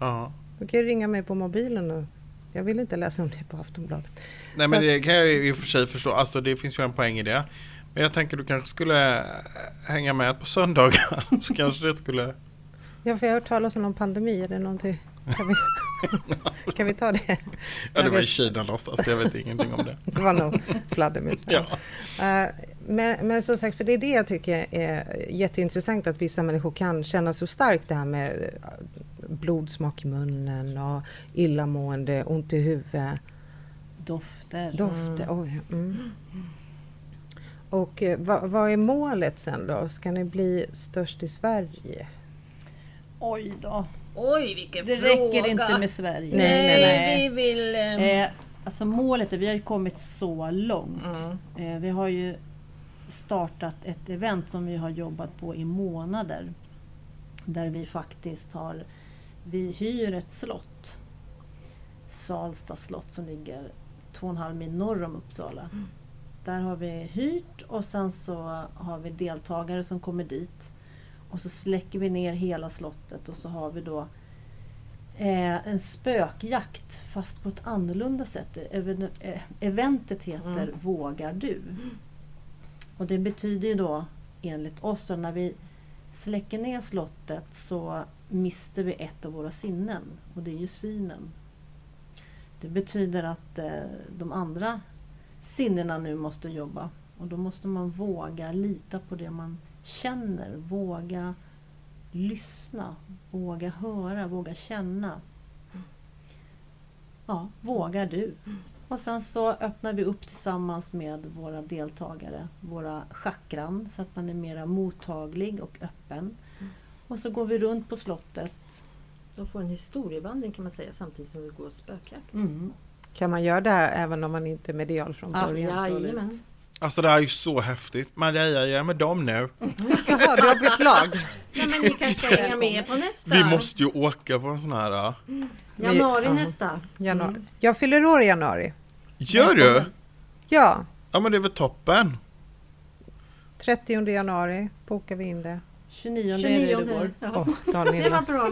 Ja. Du kan ju ringa mig på mobilen och jag vill inte läsa om det på Aftonbladet. Nej men Så- det kan jag ju i och för sig förstå. Alltså det finns ju en poäng i det. Men jag tänker du kanske skulle hänga med på söndagar. Så kanske det skulle... Ja, för jag har hört talas om någon pandemi. Är det någonting? Kan vi, ta det? Ja det var i Kina någonstans. Jag vet ingenting om det. Det var nog fladdermus. Ja. Eh, men, men som sagt, för det är det jag tycker är jätteintressant att vissa människor kan känna så starkt det här med eh, blodsmak i munnen och illamående, ont i huvudet, Dofter. dofter. Oj, mm. Och eh, vad, vad är målet sen då? Ska ni bli störst i Sverige? Oj då. Oj vilken Det fråga! räcker inte med Sverige. Nej, nej, vi nej. vill... Eh, Eh, alltså målet är, vi har ju kommit så långt. mm. Eh, vi har ju startat ett event som vi har jobbat på i månader. Där vi faktiskt har, vi hyr ett slott. Salsta slott som ligger två och en halv mil norr om Uppsala. Där har vi hyrt och sen så har vi deltagare som kommer dit. Och så släcker vi ner hela slottet och så har vi då eh, en spökjakt fast på ett annorlunda sätt. Even, eh, eventet heter Mm. Vågar du? Och det betyder ju då enligt oss då, när vi släcker ner slottet så mister vi ett av våra sinnen och det är ju synen. Det betyder att eh, de andra sinnena nu måste jobba och då måste man våga lita på det man känner, våga lyssna, våga höra, våga känna. Ja, vågar du? Och sen så öppnar vi upp tillsammans med våra deltagare, våra chakran, så att man är mera mottaglig och öppen. Och så går vi runt på slottet. De får en historievandring kan man säga samtidigt som vi går spökjakt. Mm. Kan man göra det här även om man inte är medial från Ja, början? absolut. Jajamän. Alltså det här är ju så häftigt. Maria, jag är med dem nu. Jaha, du har bytt lag? Nej, men ni kanske ska hänga med på nästa? Vi måste ju åka på en sån här... äh. Januari Ja. nästa. Januari. Jag fyller år i januari. Gör du? Ja, Ja men det är väl toppen. 30 januari bokar vi in det. 29, 29. är det vår. Ja. Det var bra.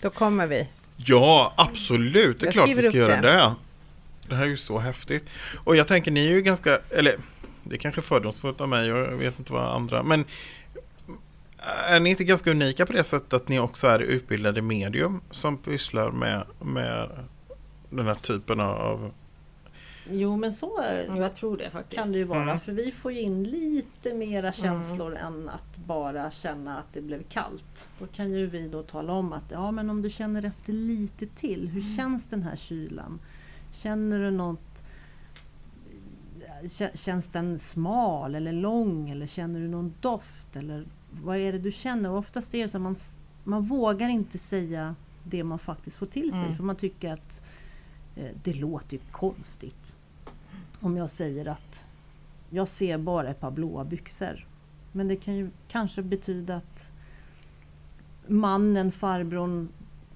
då kommer vi. Ja, absolut. Det är Jag klart vi ska göra det. det. Det här är ju så häftigt. Och jag tänker, ni är ju ganska, eller det är kanske fördomsfullt av mig och jag vet inte vad andra, men är ni inte ganska unika på det sättet att ni också är utbildade medium som pysslar med, med den här typen av... Jo men så Jo, Jag tror det faktiskt. kan det ju vara. Mm. För vi får ju in lite mera känslor än att bara känna att det blev kallt. Då kan ju vi då tala om att ja men om du känner efter lite till, hur känns den här kylan? Känner du något känns den smal eller lång eller känner du någon doft eller vad är det du känner? Och oftast är det så att man, man vågar inte säga det man faktiskt får till sig Mm. för man tycker att eh, det låter ju konstigt. Om jag säger att jag ser bara ett par blåa byxor. Men det kan ju kanske betyda att mannen, farbrorn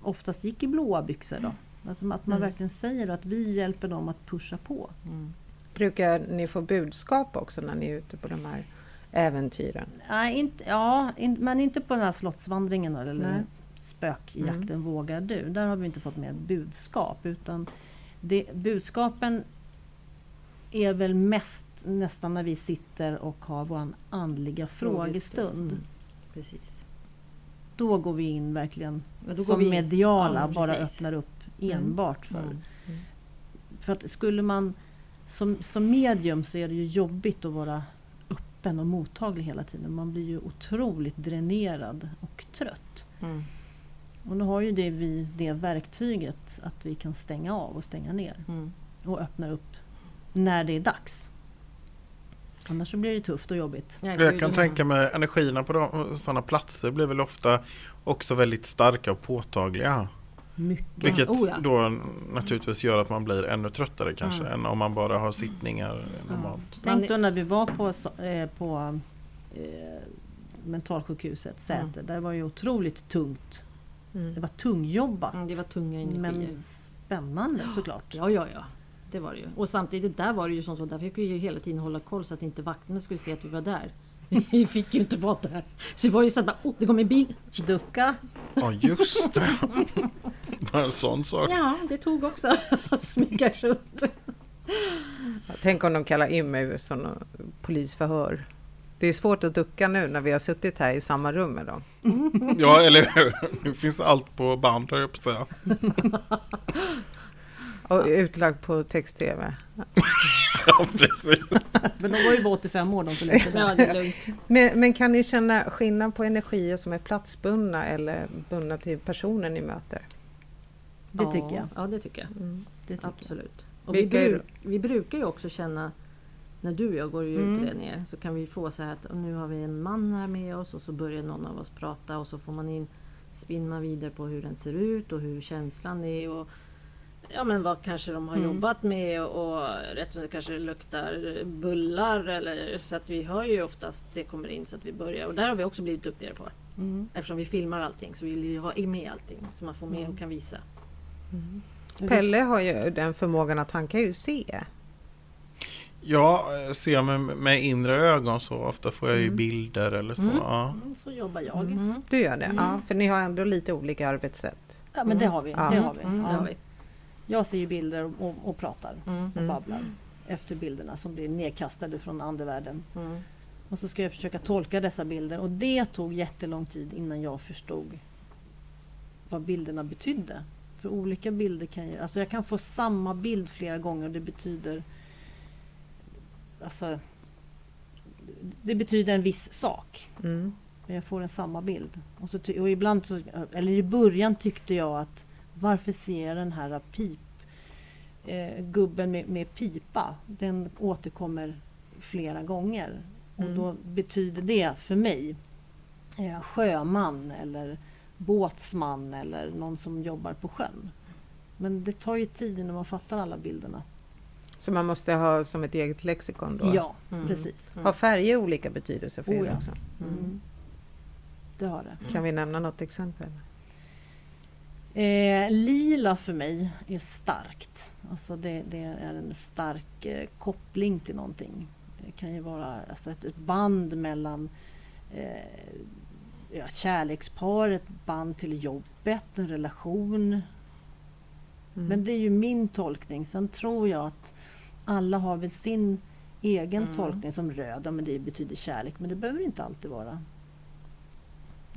oftast gick i blåa byxor då. Alltså att man Mm. verkligen säger att vi hjälper dem att pusha på. Mm. Brukar ni få budskap också när ni är ute på de här äventyren? Nej, inte, ja, in, men inte på den här slottsvandringen eller Nej. spökjakten Vågar du? Där har vi inte fått med budskap. Utan det, budskapen är väl mest nästan när vi sitter och har vår andliga frågestund. Mm. Precis. Då går vi in verkligen Ja, som vi in. mediala, Ja, bara öppnar upp enbart för Mm. För att skulle man som, som medium så är det ju jobbigt att vara öppen och mottaglig hela tiden. Man blir ju otroligt dränerad och trött. Mm. Och nu har ju det vi det verktyget att vi kan stänga av och stänga ner Mm. och öppna upp när det är dags. Annars så blir det tufft och jobbigt. Ja, Jag kan tänka mig energierna på de, sådana platser blir väl ofta också väldigt starka och påtagliga. Mycket. Vilket oh ja. då naturligtvis gör att man blir ännu tröttare kanske Mm. än om man bara har sittningar normalt. Tänk då när vi var på, eh, på eh, mentalsjukhuset Säter. Där var ju otroligt tungt. Det Mm. var tungjobbat. Mm, det var tunga energier. Men spännande såklart. Ja, ja, ja. Det var det ju. Och samtidigt där var det ju som så, där fick vi ju hela tiden hålla koll så att inte vakterna skulle se att vi var där. Vi fick ju inte vara där. Så det var ju så att bara, oh, det kom en bil. Ducka. Ja just det. Bara en sån sak. Ja, det tog också att smyga runt. Tänk om de kallar in mig ur sådana polisförhör. Det är svårt att ducka nu när vi har suttit här i samma rum med dem. Ja eller hur. Nu finns allt på band höll jag på att säga. Och utlagt på text-tv. Ja precis. Men de var ju bara 85 år de poliserna. Ja. Men, men kan ni känna skillnad på energier som är platsbundna eller bundna till personen ni möter? Det Ja, tycker jag. Ja, det tycker jag. Mm. Det tycker jag. Absolut. Och vi, bruk, vi brukar ju också känna när du och jag går i Mm. utredningar så kan vi få så här att "Och nu har vi en man här med oss och så börjar någon av oss prata och så får man in spinner man vidare på hur den ser ut och hur känslan är och ja men vad kanske de har Mm. jobbat med och rätt som det kanske luktar bullar eller så att vi hör ju oftast det kommer in så att vi börjar och där har vi också blivit duktigare på. Mm. Eftersom vi filmar allting så vill vi ju ha med allting så man får med Mm. och kan visa. Pelle har ju den förmågan att han kan ju se. Jag ser med, med inre ögon så ofta får jag ju Mm. bilder eller så. Mm. Ja. Mm, Så jobbar jag. Mm. Du gör det? Mm. Ja, för ni har ändå lite olika arbetssätt. Ja men det har vi. Ja. Det har vi. Mm, det Ja. har vi. Jag ser ju bilder och, och, pratar Mm. och Mm. babblar efter bilderna som blir nedkastade från andevärlden. Mm. Och så ska jag försöka tolka dessa bilder och det tog jättelång tid innan jag förstod vad bilderna betydde. För olika bilder kan ju, alltså jag kan få samma bild flera gånger och det betyder alltså det betyder en viss sak. Mm. Men jag får en samma bild. Och, så och ibland, så, eller i början tyckte jag att varför ser jag den här pip, eh, gubben med, med pipa? Den återkommer flera gånger. Och Mm. då betyder det för mig eh, sjöman eller båtsman eller någon som jobbar på sjön. Men det tar ju tid innan man fattar alla bilderna. Så man måste ha som ett eget lexikon då? Ja, Mm. precis. Har färger olika betydelse för Oh er ja. också? Mm. Det har det. Kan vi nämna något exempel? Eh, lila för mig är starkt. Alltså det, det är en stark eh, koppling till någonting. Det kan ju vara alltså ett, ett band mellan eh, ja, kärlekspar, ett band till jobbet, en relation. Mm. Men det är ju min tolkning. Sen tror jag att alla har väl sin egen Mm. tolkning som röd. Ja, men det betyder kärlek. Men det behöver inte alltid vara.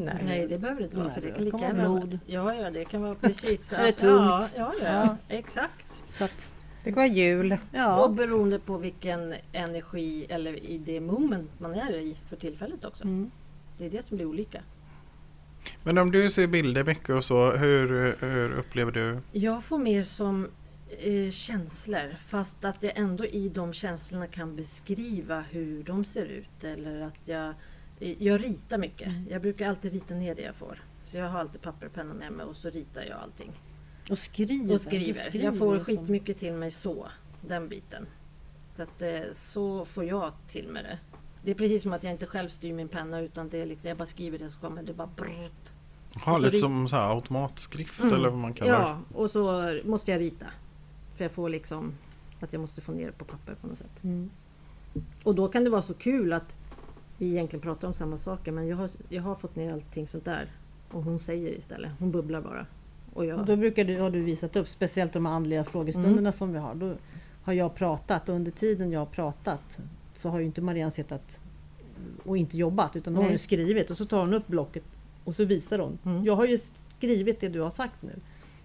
Nej. Nej, det behöver det inte vara. Nej, För det kan lika gärna blod. Ja, ja, det kan vara precis. så Eller att- tungt. Ja, ja, ja, Ja. exakt. Så att, Det kan vara jul. ja. Och beroende på vilken energi eller i det moment man är i för tillfället också. Mm. Det är det som blir olika. Men om du ser bilder mycket och så, hur, hur upplever du? Jag får mer som eh, känslor fast att jag ändå i de känslorna kan beskriva hur de ser ut. Eller att jag, eh, jag ritar mycket. Mm. Jag brukar alltid rita ner det jag får. Så jag har alltid papper och penna med mig och så ritar jag allting. Och skriver. Och skriver. Du Jag får skitmycket till mig så. Den biten. Så att eh, så får jag till med det. Det är precis som att jag inte själv styr min penna utan det är liksom, jag bara skriver det så kommer det bara brrrt. Så lite som så här automatskrift Mm. eller vad man kallar Ja, och så måste jag rita. För jag får liksom att jag måste få ner det på papper på något sätt. Mm. Och då kan det vara så kul att vi egentligen pratar om samma saker men jag har, jag har fått ner allting sånt där. Och hon säger istället. Hon bubblar bara. Och jag, Och då brukar du, har du visat upp, speciellt de andliga frågestunderna Mm. som vi har. Då har jag pratat och under tiden jag har pratat så har ju inte Marianne suttit och inte jobbat utan då har hon skrivit och så tar hon upp blocket och så visar hon. Mm. Jag har ju skrivit det du har sagt nu.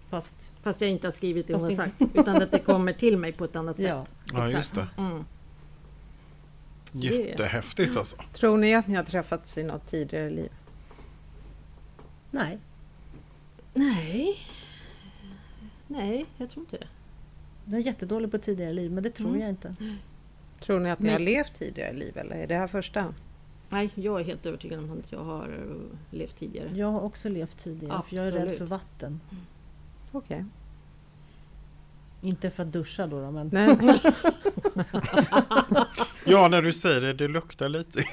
Fast fast jag inte har skrivit det hon har sagt. Utan att det kommer till mig på ett annat Ja. sätt. Ja, Exakt. just det. Mm. Jättehäftigt alltså. Tror ni att ni har träffats i något tidigare liv? nej, Nej. Nej, jag tror inte det. jag är jättedålig på tidigare liv men det tror Mm. jag inte. Tror ni att ni Men- har levt tidigare liv eller är det här första? Nej, jag är helt övertygad om att jag har eh, levt tidigare. Jag har också levt tidigare för jag är rädd Absolut. för vatten. Okej. Inte för att duscha då, då men Nej. Ja, när du säger det, det luktar lite.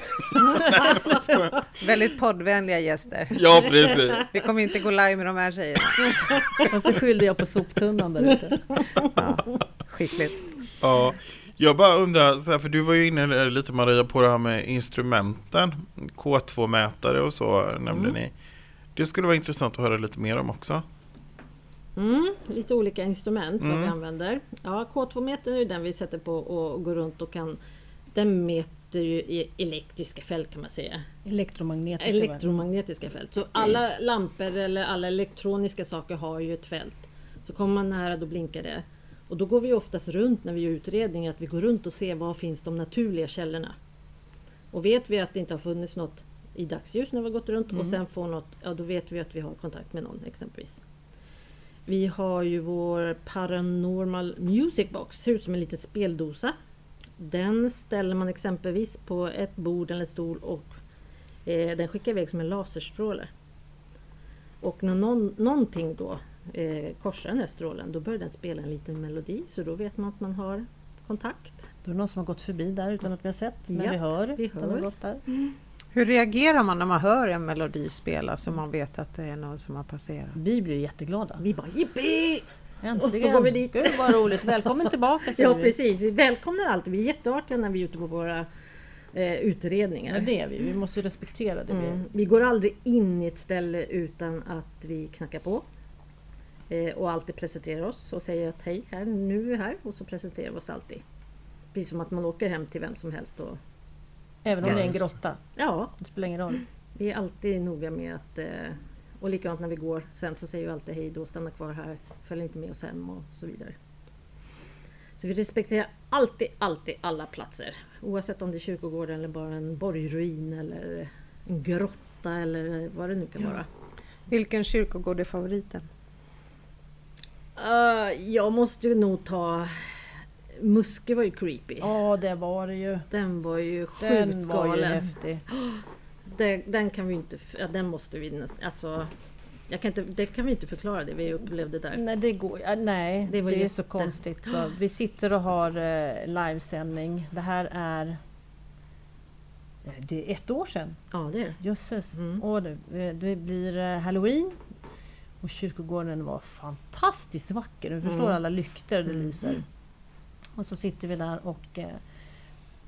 Skojar. Väldigt poddvänliga gäster. ja, precis. Vi kommer inte gå live med de här tjejerna. och så skyllde jag på soptunnan där ute. Ja, skickligt. Ja, jag bara undrar, för du var ju inne lite Maria på det här med instrumenten. K2-mätare och så nämnde Mm. ni. Det skulle vara intressant att höra lite mer om också. Mm, lite olika instrument vad vi Mm. använder. Ja, K2-metern är ju den vi sätter på och går runt och kan Den mäter ju i elektriska fält kan man säga. Elektromagnetiska. Elektromagnetiska fält. Så alla lampor eller alla elektroniska saker har ju ett fält. Så kommer man nära då blinkar det. Och då går vi oftast runt när vi gör utredningar, att vi går runt och ser var finns de naturliga källorna. Och vet vi att det inte har funnits något i dagsljus när vi har gått runt och sen får något, ja då vet vi att vi har kontakt med någon exempelvis. Vi har ju vår Paranormal Music Box, ser ut som en liten speldosa. Den ställer man exempelvis på ett bord eller stol och eh, den skickar iväg som en laserstråle. Och när någon, någonting då eh, korsar den här strålen då börjar den spela en liten melodi så då vet man att man har kontakt. Då är det någon som har gått förbi där utan att vi har sett. Men Ja, vi hör. vi att hör. gått där. Hur reagerar man när man hör en melodi spelas så man vet att det är någon som har passerat? Vi blir jätteglada. Vi bara jippi! Äntligen! Och så går vi dit. Gud vad roligt! Välkommen tillbaka Ja vi. precis, vi välkomnar alltid. Vi är jätteartiga när vi är ute på våra eh, utredningar. Ja, det är vi. Vi måste respektera det. vi Mm. Vi går aldrig in i ett ställe utan att vi knackar på. Eh, och alltid presenterar oss och säger att hej, här, nu är vi här. Och så presenterar vi oss alltid. Precis som att man åker hem till vem som helst. Och, Även om det är en grotta. ja, Det spelar ingen roll. vi är alltid noga med att... Eh, och likadant när vi går sen så säger vi alltid hej då, stanna kvar här, följ inte med oss hem och så vidare. Så vi respekterar alltid, alltid alla platser. Oavsett om det är kyrkogården eller bara en borgruin eller en grotta eller vad det nu kan Ja. vara. Vilken kyrkogård är favoriten? Uh, jag måste ju nog ta... Muske var ju creepy. Ja, det var det ju. Den var ju sjukt Den var ju galen. häftig. Den, den kan vi inte... Ja, den måste vi... Alltså... Jag kan inte, det kan vi inte förklara det vi upplevde där. Nej, det går Nej, Det det, är så konstigt. Så vi sitter och har eh, livesändning. Det här är... eh, Det är ett år sedan. Ja, det är. Jösses. Mm. Och det, det blir eh, Halloween. Och kyrkogården var fantastiskt vacker. Du förstår Mm. alla lyktor det Mm. Och så sitter vi där och eh,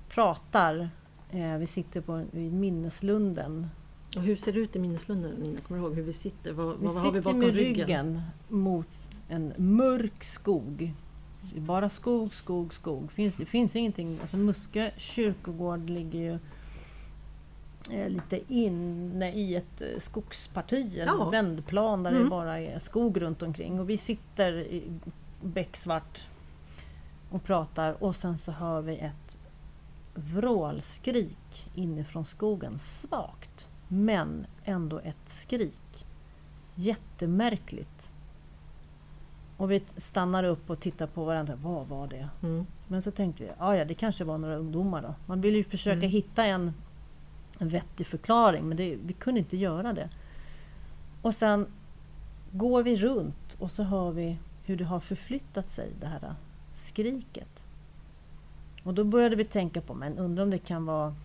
pratar. Eh, vi sitter på vid minneslunden. Och hur ser det ut i minneslunden? Nina? Kommer du ihåg hur vi sitter? Vad, Vi vad har vi sitter bakom med ryggen? ryggen mot en mörk skog. Det Bara skog, skog, skog. Finns, det finns ingenting. Alltså Muskö kyrkogård ligger ju eh, lite inne i ett eh, skogsparti, en Ja. vändplan där det Mm. bara är skog runt omkring. Och vi sitter i becksvart och pratar och sen så hör vi ett vrålskrik inifrån skogen. Svagt, men ändå ett skrik. Jättemärkligt. Och vi stannar upp och tittar på varandra. Vad var det? Mm. Men så tänkte vi, ja ja det kanske var några ungdomar då. Man vill ju försöka Mm. hitta en, en vettig förklaring men det, vi kunde inte göra det. Och sen går vi runt och så hör vi hur det har förflyttat sig det här skriket. Och då började vi tänka på, men undrar om det kan vara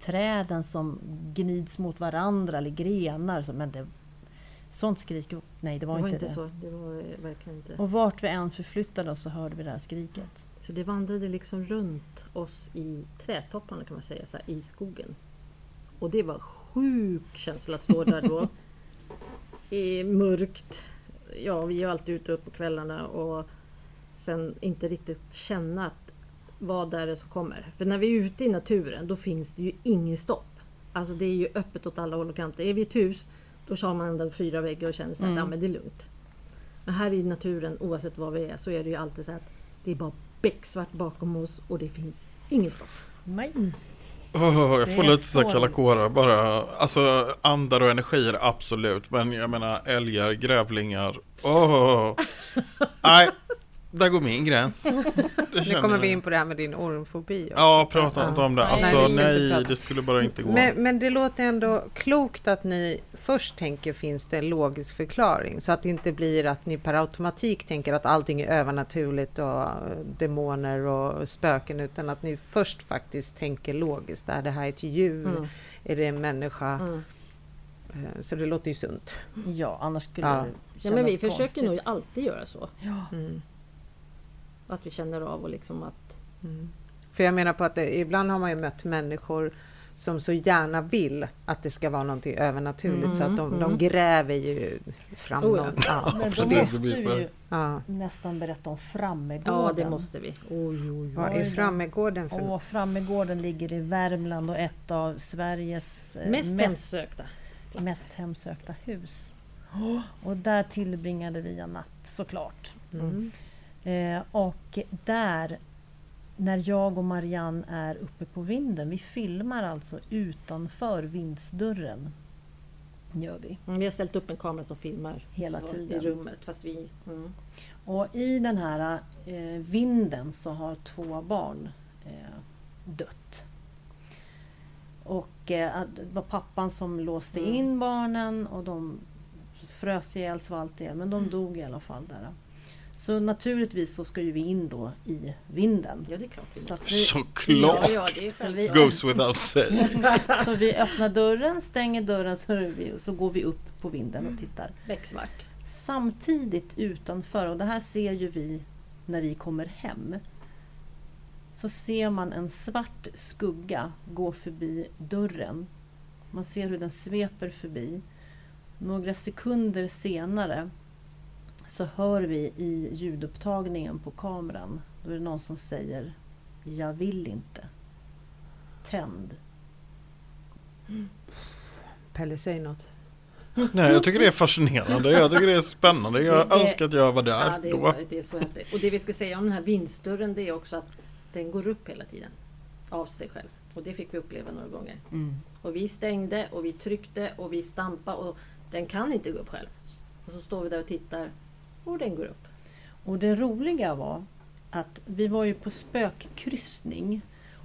träden som gnids mot varandra eller grenar. Så, men det, sånt skrik, nej det var, Det var inte inte det. så. Det var verkligen inte. Och vart vi än förflyttade oss så hörde vi det här skriket. Så det vandrade liksom runt oss i trädtopparna kan man säga, så här, i skogen. Och det var sjuk känsla att stå där då. I mörkt. Ja, vi är alltid ute upp på kvällarna och sen inte riktigt känna att vad är det som kommer. För när vi är ute i naturen då finns det ju ingen stopp. Alltså det är ju öppet åt alla håll och kanter. Är vi i ett hus då har man ändå fyra väggar och känner sig Mm. att ja, men det är lugnt. Men här i naturen oavsett var vi är så är det ju alltid så att det är bara becksvart bakom oss och det finns ingen stopp. Nej. Åh, jag får lite så kalla kårar bara. Alltså andar och energier absolut. Men jag menar älgar, grävlingar. Nej, där går min gräns. Det Nu kommer vi in på det här med din ormfobi. också. Ja, prata inte om det. Nej, Alltså nej, prata. det skulle bara inte gå. Men, men det låter ändå klokt att ni först tänker finns det en logisk förklaring så att det inte blir att ni per automatik tänker att allting är övernaturligt och eh, demoner och spöken utan att ni först faktiskt tänker logiskt. Är det här ett djur? Mm. Är det en människa? Mm. Eh, Så det låter ju sunt. Ja, annars skulle Ja. det Ja, men vi kännas försöker konstigt. nog alltid göra så. Ja. Mm. Att vi känner av och liksom att... Mm. För jag menar på att det, ibland har man ju mött människor som så gärna vill att det ska vara någonting övernaturligt så att de, de Mm. gräver ju fram Oh ja. något. Ja. Men då måste vi ju Ja. nästan berätta om Frammegården. Ja, det måste vi. Oj, oj, Vad är. Frammegården för Och Frammegården ligger i Värmland och ett av Sveriges eh, Mest, mest, hemsökta. mest hemsökta hus. Och där tillbringade vi en natt såklart. Mm. Eh, och där, när jag och Marianne är uppe på vinden, vi filmar alltså utanför vindsdörren. Gör vi. Mm, Vi har ställt upp en kamera som filmar Hela så, tiden. i rummet. Fast vi... Mm. Och i den här eh, vinden så har två barn eh, dött. Och eh, det var pappan som låste Mm. in barnen och de frös ihjäl, svalt ihjäl, men de dog i alla fall där. Så naturligtvis så ska ju vi in då i vinden. Ja, det är klart vi Så, måste. vi, Såklart! Ja, ja, det är Så vi-. Goes without saying. så vi öppnar dörren, stänger dörren så, vi, så går vi upp på vinden och tittar. Becksvart. Samtidigt utanför, och det här ser ju vi när vi kommer hem, så ser man en svart skugga gå förbi dörren. Man ser hur den sveper förbi. Några sekunder senare så hör vi i ljudupptagningen på kameran, då är det någon som säger Jag vill inte. Tänd. Pelle, säg något. Nej, jag tycker det är fascinerande. Jag tycker det är spännande. Jag Det- önskar att jag var där Ja, det, då. är, det är så häftigt. Och det vi ska säga om den här vindsdörren det är också att den går upp hela tiden. Av sig själv. Och det fick vi uppleva några gånger. Och vi stängde och vi tryckte och vi stampade och den kan inte gå upp själv. Och så står vi där och tittar och den går upp. Och det roliga var att vi var ju på spökkryssning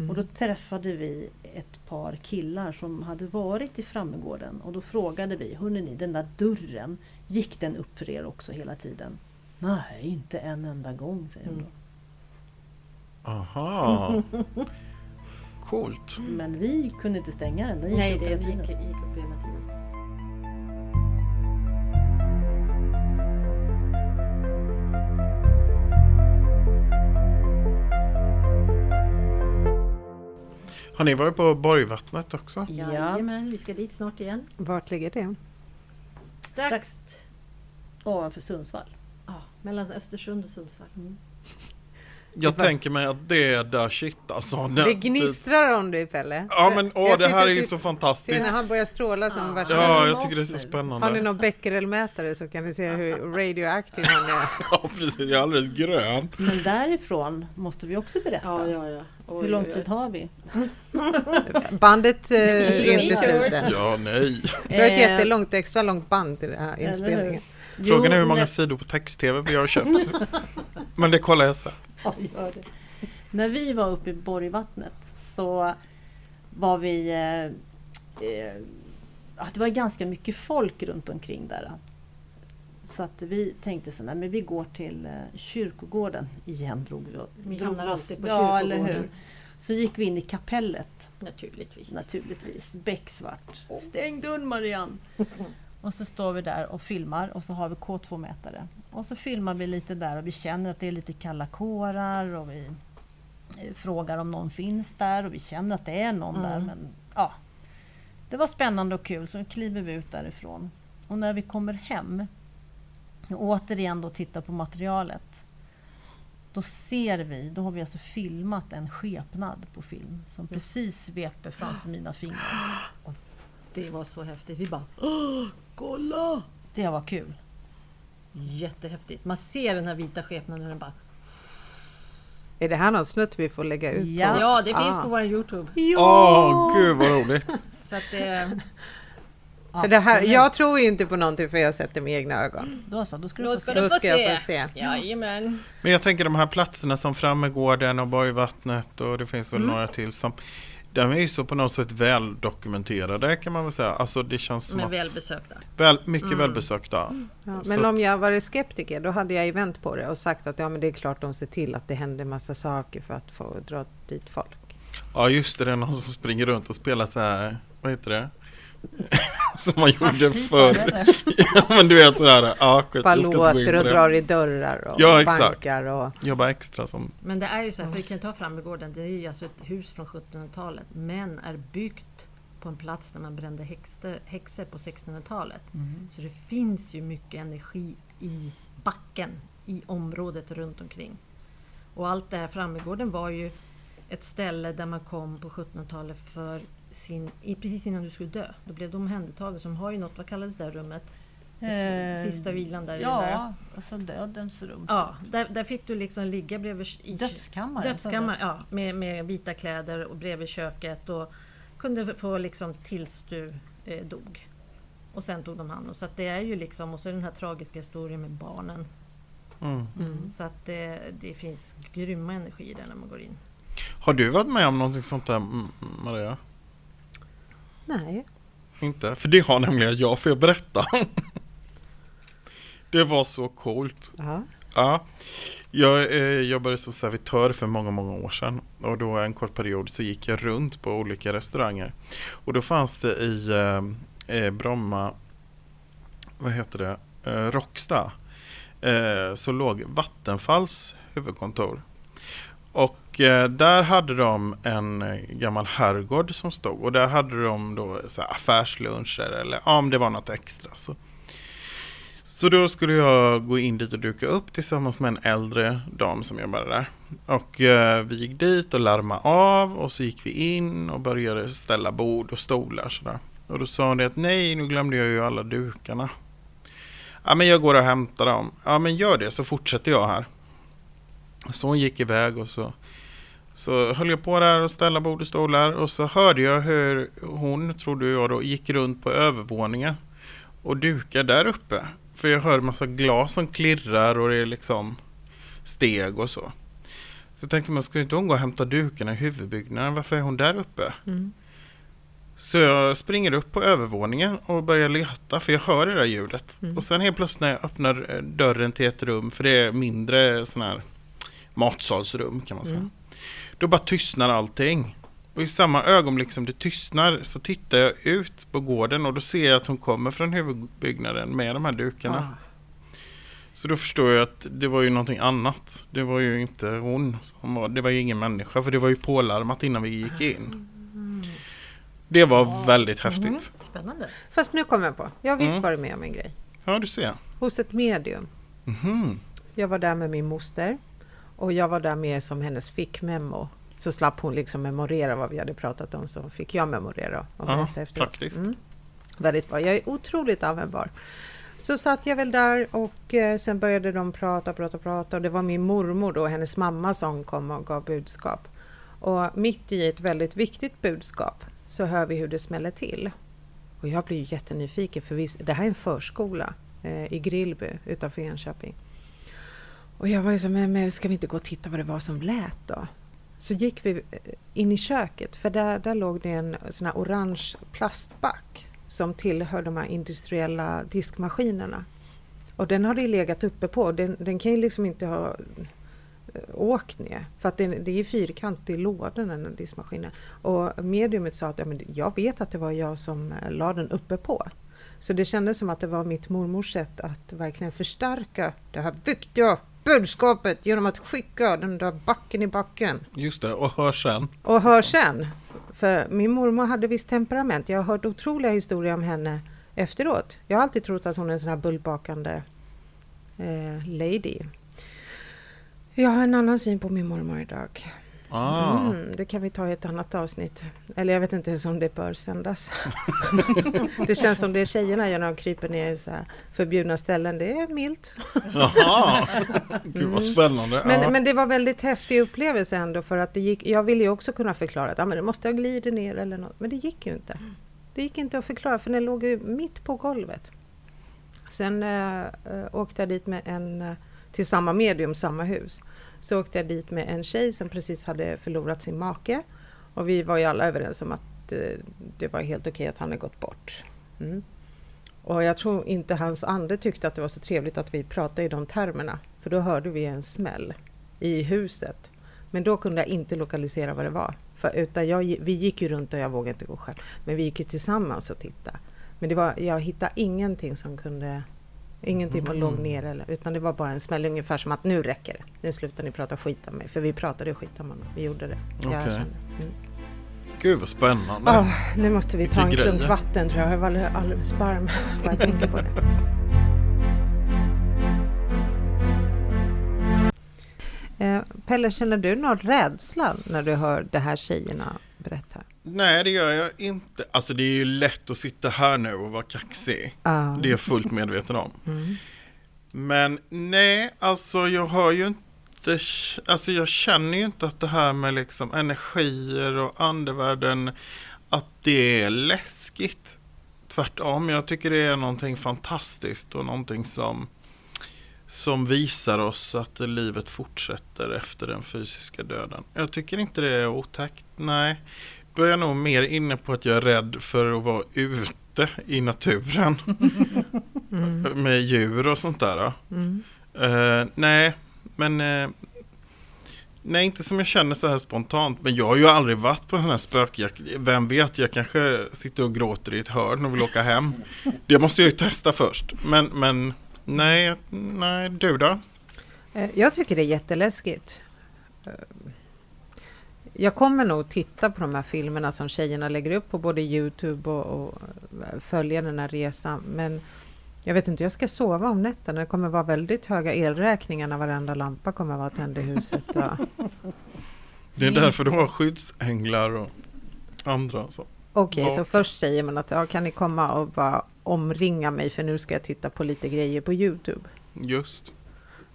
och då träffade vi ett par killar som hade varit i Frammegården och då frågade vi, hörni ni, den där dörren, gick den upp för er också hela tiden? Nej, inte en enda gång, säger de då. Aha. Coolt. Men vi kunde inte stänga den, den gick Nej, upp det gick, gick upp hela tiden. Har ni varit på Borgvattnet också? Ja, Jajamän, vi ska dit snart igen. Vart ligger det? Strax ovanför Sundsvall. ja, mellan Östersund och Sundsvall. Jag tänker mig att det är där shit alltså. Det gnistrar om dig Pelle. Ja men åh Jag det här är ju tittar- så Se fantastiskt. när han börjar stråla som Ja. värsta... Ja, jag tycker det är så spännande. Har ni någon becquerelmätare så kan ni se hur radioaktiv han är. Ja precis, jag är alldeles grön. Men därifrån måste vi också berätta. Ja, ja, ja. Oj, Hur lång tid har vi? Bandet eh, är inte slut än. Ja nej. Vi har ett Eh, jättelångt, extra långt band till den här inspelningen. Frågan är hur många sidor på text-tv vi har köpt. Men det kollar jag sen. Ja, gör det. När vi var uppe i Borgvattnet så var vi... Eh, eh, det var ganska mycket folk runt omkring där. Så att vi tänkte så här, men vi går till eh, kyrkogården igen. Drog vi, Vi drog hamnar alltid på Ja, eller kyrkogården. hur. Så gick vi in i kapellet Naturligtvis. naturligtvis. Becksvart. Stäng dörren Marianne! Och så står vi där och filmar och så har vi K2-mätare. Och så filmar vi lite där och vi känner att det är lite kalla kårar och vi eh, frågar om någon finns där och vi känner att det är någon där. Men ja, det var spännande och kul så kliver vi ut därifrån. Och när vi kommer hem och återigen då tittar på materialet. Då ser vi, då har vi alltså filmat en skepnad på film som precis sveper framför mina fingrar. Det var så häftigt. Vi bara Åh, kolla! Det var kul. Jättehäftigt. Man ser den här vita skepnaden och den bara Är det här någon snutt vi får lägga ut Ja. på? Ja, det finns Ah. på vår Youtube. Åh, gud vad roligt. Så att det, För det här, jag tror ju inte på någonting för jag har sett det med egna ögon. Då så, då ska du då få ska se. du Då ska jag se. få se. Jajamän. Men jag tänker de här platserna som Frammegården och Borgvattnet och det finns väl Mm. några till som de är ju så på något sätt väl dokumenterade kan man väl säga. Alltså det känns som Men att välbesökta. väl, mycket Mm. välbesökta. Ja, Så men att- om jag varit skeptiker då hade jag event på det och sagt att ja, men det är klart de ser till att det händer massa saker för att få dra dit folk. Ja just det, det är någon som springer runt och spelar så här, vad heter det? som man gjorde förr. ja men du vet sådär, ja skit, Bara låter och drar i dörrar och Ja, bankar och... Jobba extra som, Men det är ju så här, för vi kan ta Frammegården, det är ju alltså ett hus från 1700-talet men är byggt på en plats där man brände häxor, häxor på 1600-talet. Så det finns ju mycket energi i backen, i området runt omkring. Och allt det här, Frammegården var ju ett ställe där man kom på 1700-talet för sin, i, precis innan du skulle dö. Då blev du omhändertagen. Så de har ju något, vad kallades det här rummet? Eh, Sista vilan där den där. Ja, alltså dödens rum. Ja, där, där fick du liksom ligga bredvid i Dödskammaren. Dödskammaren, ja, med, med vita kläder och bredvid köket och kunde få liksom tills du eh, dog. Och sen tog de hand om. Så att det är ju liksom, och så är den här tragiska historien med barnen. mm. Mm. Så att det, det finns grymma energier där när man går in. Har du varit med om någonting sånt där Maria? Nej. Inte? För det har nämligen jag, får jag berätta? det var så coolt. Ja. Ja, jag eh, jobbade som servitör för många, många år sedan. Och då en kort period så gick jag runt på olika restauranger. Och då fanns det i eh, eh, Bromma, vad heter det, eh, Rocksta. Eh, så låg Vattenfalls huvudkontor. Och eh, där hade de en eh, gammal herrgård som stod. Och där hade de då så här, affärsluncher eller ja, om det var något extra. Så så då skulle jag gå in dit och duka upp tillsammans med en äldre dam som jobbade där. Och eh, vi gick dit och larmade av och så gick vi in och började ställa bord och stolar sådär. Och då sa hon det att nej, nu glömde jag ju alla dukarna. Ja, men jag går och hämtar dem. Ja, men gör det så fortsätter jag här. Så hon gick iväg och så, så höll jag på där och ställa bord och stolar och så hörde jag hur hon, trodde jag då, gick runt på övervåningen och dukar där uppe. För jag hör massa glas som klirrar och det är liksom steg och så. Så jag tänkte man, ska inte hon gå och hämta dukarna i huvudbyggnaden? Varför är hon där uppe? Mm. Så jag springer upp på övervåningen och börjar leta för jag hör det där ljudet. Mm. Och sen helt plötsligt när jag öppnar eh, dörren till ett rum, för det är mindre sån här matsalsrum kan man säga. Mm. Då bara tystnar allting. Och i samma ögonblick som det tystnar så tittar jag ut på gården och då ser jag att hon kommer från huvudbyggnaden med de här dukarna. Ah. Så då förstår jag att det var ju någonting annat. Det var ju inte hon som var, det var ju ingen människa för det var ju pålarmat innan vi gick in. Det var väldigt häftigt. Mm, spännande. Fast nu kommer jag på. Jag har visst Mm. varit med om en grej. Ja, du ser. Hos ett medium. Mhm. Jag var där med min moster och jag var där med som hennes fickmemo. Så slapp hon liksom memorera vad vi hade pratat om så fick jag memorera och Ja, efteråt. praktiskt. Mm. Väldigt bra. Jag är otroligt användbar. Så satt jag väl där och eh, sen började de prata, prata, prata och det var min mormor då, hennes mamma som kom och gav budskap. Och mitt i ett väldigt viktigt budskap så hör vi hur det smäller till. Och jag blir ju jättenyfiken för visst, det här är en förskola. eh, i Grillby utanför Enköping. Och jag var ju så, men, men ska vi inte gå och titta vad det var som lät då? Så gick vi eh, in i köket för där, där låg det en sån här orange plastback som tillhör de här industriella diskmaskinerna. Och den har det legat uppe på. Den, den kan ju liksom inte ha eh, åkt ner. För att det, det är ju fyrkantig låda den här diskmaskinen. Och mediumet sa att ja, men jag vet att det var jag som eh, la den uppe på. Så det kändes som att det var mitt mormors sätt att verkligen förstärka det här viktiga budskapet genom att skicka den där backen i backen. Just det, och hör sen. Och hör sen. För min mormor hade visst temperament. Jag har hört otroliga historier om henne efteråt. Jag har alltid trott att hon är en sån här bullbakande eh, lady. Jag har en annan syn på min mormor idag. Ah. Mm, det kan vi ta i ett annat avsnitt. Eller jag vet inte ens om det bör sändas. det känns som det är tjejerna gör när de kryper ner i så här förbjudna ställen. Det är milt. Jaha, gud vad spännande. Men, ja. men det var väldigt häftig upplevelse ändå för att det gick, jag ville ju också kunna förklara att ja, men det måste ha glidit ner eller något. Men det gick ju inte. Det gick inte att förklara för den låg ju mitt på golvet. Sen äh, åkte jag dit med en, äh, till samma medium, samma hus. Så åkte jag dit med en tjej som precis hade förlorat sin make. Och vi var ju alla överens om att eh, det var helt okej att han hade gått bort. Mm. Och jag tror inte hans ande tyckte att det var så trevligt att vi pratade i de termerna. För då hörde vi en smäll i huset. Men då kunde jag inte lokalisera vad det var. För, utan jag, vi gick ju runt och jag vågade inte gå själv. Men vi gick ju tillsammans och tittade. Men det var, jag hittade ingenting som kunde... Ingenting mm. låg ner eller, utan det var bara en smäll ungefär som att nu räcker det. Nu slutar ni prata skit om mig. För vi pratade skit om honom. Vi gjorde det. Jag kände. Mm. Gud vad spännande. Åh, nu måste vi ta en Vilka klunk grejer. vatten tror jag. Jag var alldeles varm bara jag tänker på det. Eh, Pelle, känner du någon rädsla när du hör det här tjejerna berätta? Nej det gör jag inte. Alltså det är ju lätt att sitta här nu och vara kaxig. Ja. Det är jag fullt medveten om. Mm. Men nej, alltså jag har ju inte Alltså jag känner ju inte att det här med liksom energier och andevärlden Att det är läskigt Tvärtom, jag tycker det är någonting fantastiskt och någonting som Som visar oss att livet fortsätter efter den fysiska döden Jag tycker inte det är otäckt, nej Då är jag nog mer inne på att jag är rädd för att vara ute i naturen Mm. med djur och sånt där. Mm. Eh, nej, men eh, Nej, inte som jag känner så här spontant. Men jag har ju aldrig varit på en sån här spökjakt. Vem vet, jag kanske sitter och gråter i ett hörn och vill åka hem. Det måste jag ju testa först. Men, men nej, nej, du då? Eh, Jag tycker det är jätteläskigt. Jag kommer nog titta på de här filmerna som tjejerna lägger upp på både Youtube och, och eh, följa den här resan. Men jag vet inte, jag ska sova om nätterna. Det kommer vara väldigt höga elräkningar när varenda lampa kommer vara tänd i huset. Det är därför du har skyddsänglar och andra. Så. Okej, så Ja. först säger man att ja, kan ni komma och bara omringa mig för nu ska jag titta på lite grejer på Youtube. Just.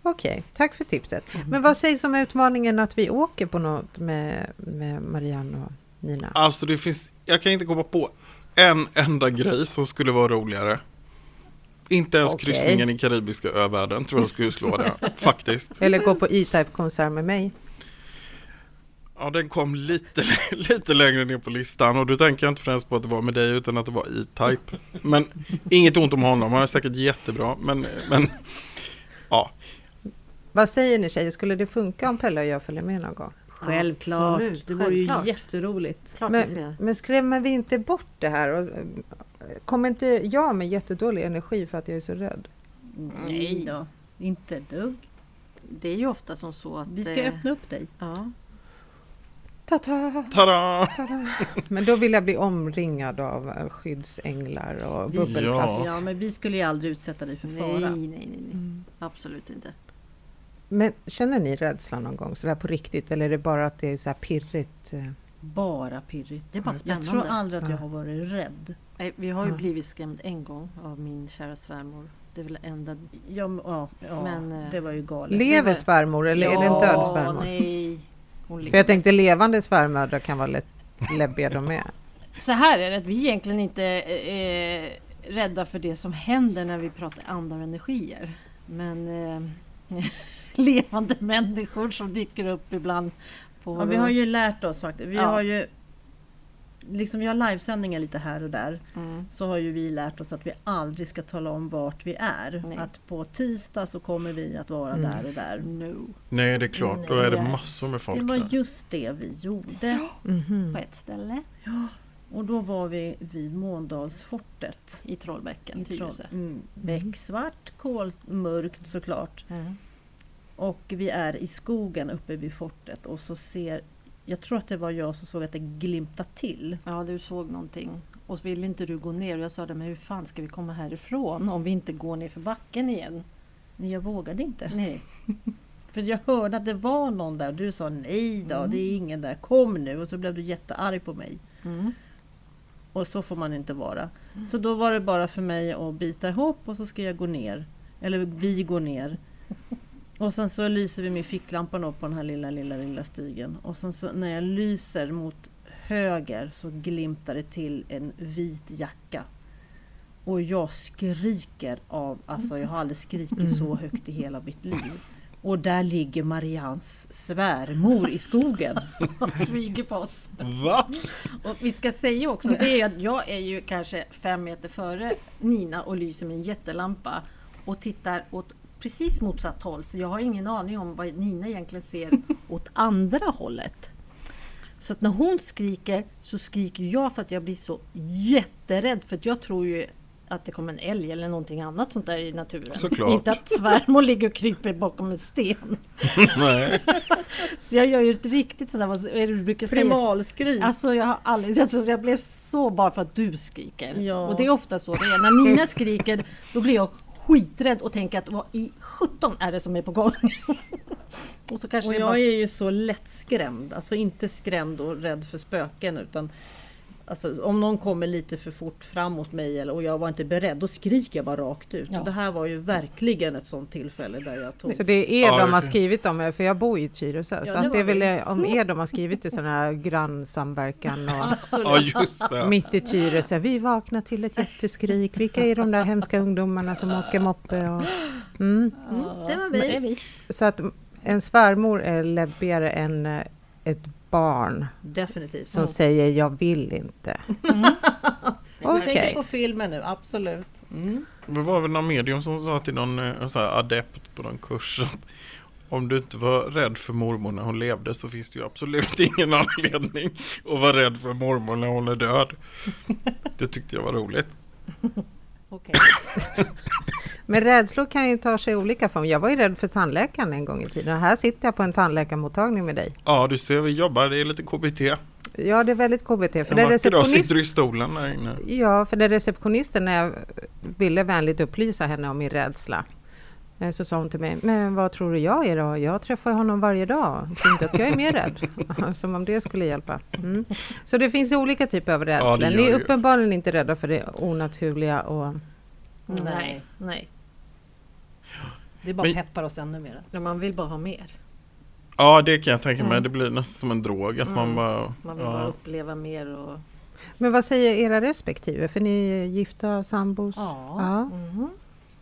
Okej, tack för tipset. Men vad sägs om utmaningen att vi åker på något med, med Marianne och Nina? Alltså det finns, jag kan inte komma på en enda grej som skulle vara roligare. Inte ens Okej. kryssningen i karibiska övärlden tror jag skulle slå det. Faktiskt. Eller gå på E-Type-konsert med mig? Ja, den kom lite, lite längre ner på listan och då tänker jag inte främst på att det var med dig utan att det var E-Type. Men inget ont om honom, han är säkert jättebra. Men, men Vad säger ni tjejer, skulle det funka om Pelle och jag följer med någon gång? Självklart, Absolut, det vore ju jätteroligt. Klart Men, men skrämmer vi inte bort det här? Och, eh, kommer inte jag med jättedålig energi för att jag är så rädd? Nej då, inte ett dugg. Det är ju ofta som så att... Vi ska eh, öppna upp dig. Ja. Ta-ta, tada! ta-da. Men då vill jag bli omringad av eh, skyddsänglar och Vi- bubbelplast. Ja, men vi skulle ju aldrig utsätta dig för Nej, fara. nej, nej, nej. Mm. Absolut inte. Men känner ni rädsla någon gång, sådär på riktigt? Eller är det bara att det är så här pirrigt? eh? Bara pirrigt. Det är bara Jag spännande. tror aldrig att jag Ja. har varit rädd. Nej, vi har ju Ja. blivit skrämd en gång av min kära svärmor. Det är väl enda... Ja, men- ja, ja Men, eh, det var ju galet. Lever var- svärmor eller är det en död svärmor? nej. Hon För jag tänkte levande svärmödrar kan vara lätt läbbiga de med. Så här är det, att vi egentligen inte eh, rädda för det som händer när vi pratar andar och energier. Men eh, levande människor som dyker upp ibland. På Ja, vi har ju lärt oss faktiskt. Vi Ja. har ju liksom vi har livesändningar lite här och där. Mm. Så har ju vi lärt oss att vi aldrig ska tala om vart vi är. Nej. Att på tisdag så kommer vi att vara Mm. där och där. No. Nej, det är klart. Då är det Nej. massor med folk Det var där. just det vi gjorde. Mhm. På ett ställe Och då var vi vid Måndalsfortet. i Trollbäcken, I Troll- Tyresö. mm, Becksvart, kolmörkt såklart. Mm. Och vi är i skogen uppe vid fortet och så ser jag tror att det var jag som såg att det glimtade till. Ja, du såg någonting. Och så ville inte du gå ner. Och jag sa det, men hur fan ska vi komma härifrån om vi inte går ner för backen igen? Men jag vågade inte. Nej. För jag hörde att det var någon där och du sa nej då, Mm. det är ingen där, kom nu. Och så blev du jättearg på mig. Mm. Och så får man inte vara. Så då var det bara för mig att bita ihop och så ska jag gå ner. Eller vi går ner. Och sen så lyser vi med ficklampan på den här lilla, lilla, lilla stigen. Och sen så när jag lyser mot höger så glimtar det till en vit jacka. Och jag skriker av, alltså jag har aldrig skrikit så högt i hela mitt liv. Och där ligger Marians svärmor i skogen. Han smyger på oss. Va? Och vi ska säga också, det är att jag är ju kanske fem meter före Nina och lyser med en jättelampa och tittar åt precis motsatt håll. Så jag har ingen aning om vad Nina egentligen ser åt andra hållet. Så att när hon skriker så skriker jag för att jag blir så jätterädd. För att jag tror ju att det kommer en älg eller någonting annat sånt där i naturen. Såklart. Inte att svärmor ligger och kryper bakom en sten. Nej. Så jag gör ju ett riktigt sådär, vad är det du brukar säga? Primalskrik. Alltså jag har aldrig, alltså jag blev så bara för att du skriker. Ja. Och det är ofta så det är. När Nina skriker då blir jag skiträdd och tänker att vad i 17 är det som är på gång? och så kanske Och jag bara, är ju så lättskrämd, alltså inte skrämd och rädd för spöken utan Alltså, om någon kommer lite för fort fram mot mig eller, och jag var inte beredd, då skriker jag bara rakt ut. Ja. Och det här var ju verkligen ett sånt tillfälle där jag tog... Så det är er Ja, de har skrivit om, för jag bor ju i Tyresö, Ja, så det att det är väl om er de har skrivit i sån här grannsamverkan och. Ja, just det. mitt i Tyresö. Vi vaknar till ett jätteskrik. Vilka är de där hemska ungdomarna som åker moppe? Och, mm. Mm, det var vi. Så att en svärmor är läbbigare än ett barn Definitivt. som säger jag vill inte. Jag Okej. tänker på filmen nu, absolut. Mm. Det var väl någon medium som sa till någon eh, så här adept på någon kurs att om du inte var rädd för mormor när hon levde så finns det ju absolut ingen anledning att vara rädd för mormor när hon är död. Det tyckte jag var roligt. Okej. Men rädslor kan ju ta sig olika former. Jag var ju rädd för tandläkaren en gång i tiden. Och här sitter jag på en tandläkarmottagning med dig. Ja, du ser vi jobbar, det är lite KBT. Ja, det är väldigt KBT. För En det dag receptionist... sitter du i stolen där inne. Ja, för det receptionisten när jag ville vänligt upplysa henne om min rädsla. Eh, Så sa hon till mig, men vad tror du jag är då? Jag träffar honom varje dag. Tror inte att jag är mer rädd. Som om det skulle hjälpa. Mm. Så det finns olika typer av rädslor. det Ni är uppenbarligen inte rädda för det onaturliga och Nej, nej. Det bara Men- peppar oss ännu mer. Men man vill bara ha mer. Ja, det kan jag tänka mig. Mm. Det blir nästan som en drog. Att man Mm. bara... Man vill bara Ja. uppleva mer och... Men vad säger era respektive? För ni är gifta, sambos? Ja. ja. Mhm.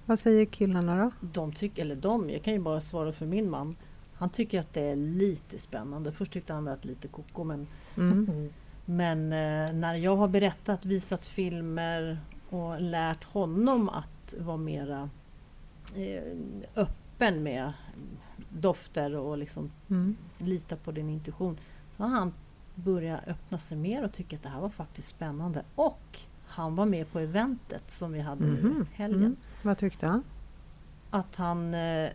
Vad säger killarna då? De tycker, eller de, jag kan ju bara svara för min man. Han tycker att det är lite spännande. Först tyckte han att lite koko men Mm. Mm. Men eh, när jag har berättat, visat filmer och lärt honom att vara mera eh, öppen med dofter och liksom Mm. lita på din intuition. Så har han börjat öppna sig mer och tycka att det här var faktiskt spännande. Och han var med på eventet som vi hade nu Mhm. i helgen. Mm. Vad tyckte han? Att han eh,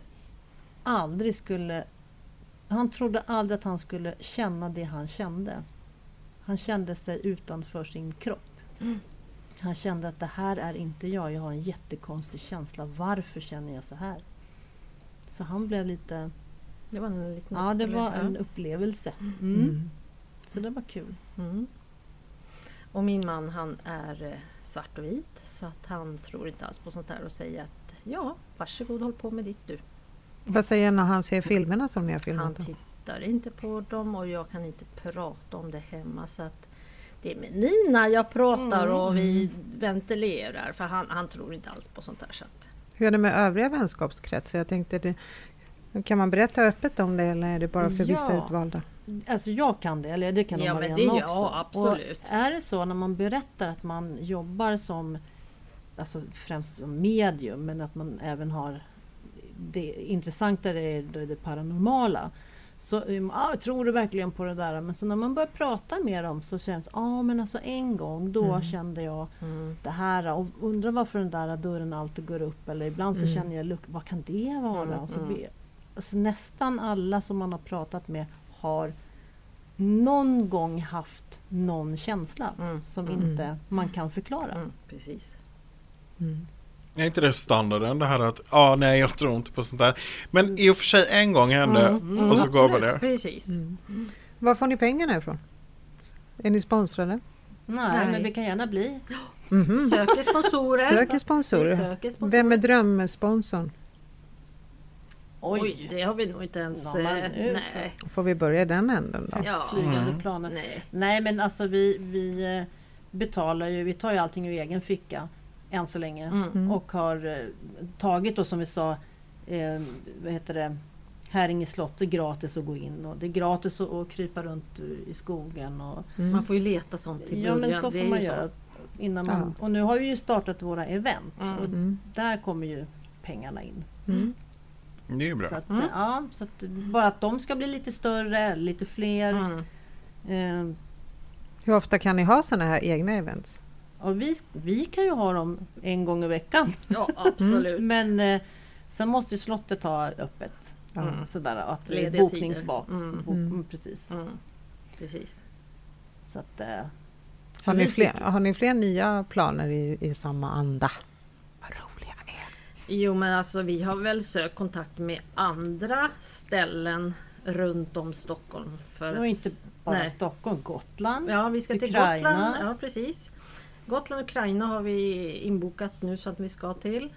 aldrig skulle... Han trodde aldrig att han skulle känna det han kände. Han kände sig utanför sin kropp. Han kände att det här är inte jag. Jag har en jättekonstig känsla. Varför känner jag så här? Så han blev lite... Det var en liten Ja, det var en upplevelse. Mm. Mm. Så det var kul. Mm. Och min man han är eh, svart och vit så att han tror inte alls på sånt där och säger att ja, varsågod håll på med ditt du. Vad säger han när han ser filmerna som ni har Han filmat? tittar inte på dem och jag kan inte prata om det hemma så att det är med Nina jag pratar Mm. och vi ventilerar. För han, han tror inte alls på sånt här. Så att, Hur är det med övriga vänskapskretsar? Jag tänkte det, kan man berätta öppet om det eller är det bara för vissa Ja. utvalda? Alltså jag kan det, eller det kan nog Ja, Marianne det- också. ja, absolut. Och är det så när man berättar att man jobbar som alltså främst som medium men att man även har det intressantare är det, det paranormala. Så ah, tror du verkligen på det där? Men så när man börjar prata med dem så känns det, ah, men alltså en gång då Mm. kände jag mm. det här och undrar varför den där dörren alltid går upp eller ibland så Mm. känner jag vad kan det vara? Mm, Och så mm. blir, alltså nästan alla som man har pratat med har någon gång haft någon känsla Mm, som mm. inte man kan förklara. Mm, precis. Mm. Är inte det standarden det här att, ja nej jag tror inte på sånt där. Men i och för sig en gång hände Mm, och så gav man det. Precis. Mm. Var får ni pengarna ifrån? Är ni sponsrade? Nej, Nej. men vi kan gärna bli. Mhm. Söker sponsorer. Söker sponsorer. söker sponsorer. Vem är drömsponsorn? Oj, det har vi nog inte ens... Ja, eh, nej. Får vi börja i den änden då? Ja. Flygande Mm. planer. nej. Nej men alltså vi, vi eh, betalar ju, vi tar ju allting ur egen ficka än så länge. Mm. Mm. Och har eh, tagit då som vi sa, eh, vad heter det, Häringe slott, det är gratis att gå in och det är gratis att, att krypa runt i skogen. Och, Mm. Man får ju leta sånt till ja början. men så får man göra. Innan man, Och nu har vi ju startat våra event Mm. och Mm. där kommer ju pengarna in. Det är ju bra. Så, att, Mm. ja, så att bara att de ska bli lite större, lite fler. Mm. Eh, Hur ofta kan ni ha sådana här egna events? och vi, vi kan ju ha dem en gång i veckan. Ja, absolut. Men eh, sen måste ju slottet ha öppet. Ja. Mm. Sådär, att det är Lediga bokningsbart. Mm. Bok, Mm. mm, precis. Mm. Precis. Så att, eh, Har ni, fler, har ni fler nya planer i, i samma anda? Vad roliga vi är. Jo men alltså vi har väl sökt kontakt med andra ställen runt om Stockholm. För Och inte bara nej. Stockholm, Gotland. Ja vi ska till Ukraina. Gotland. Ja precis. Gotland och Ukraina har vi inbokat nu så att vi ska till.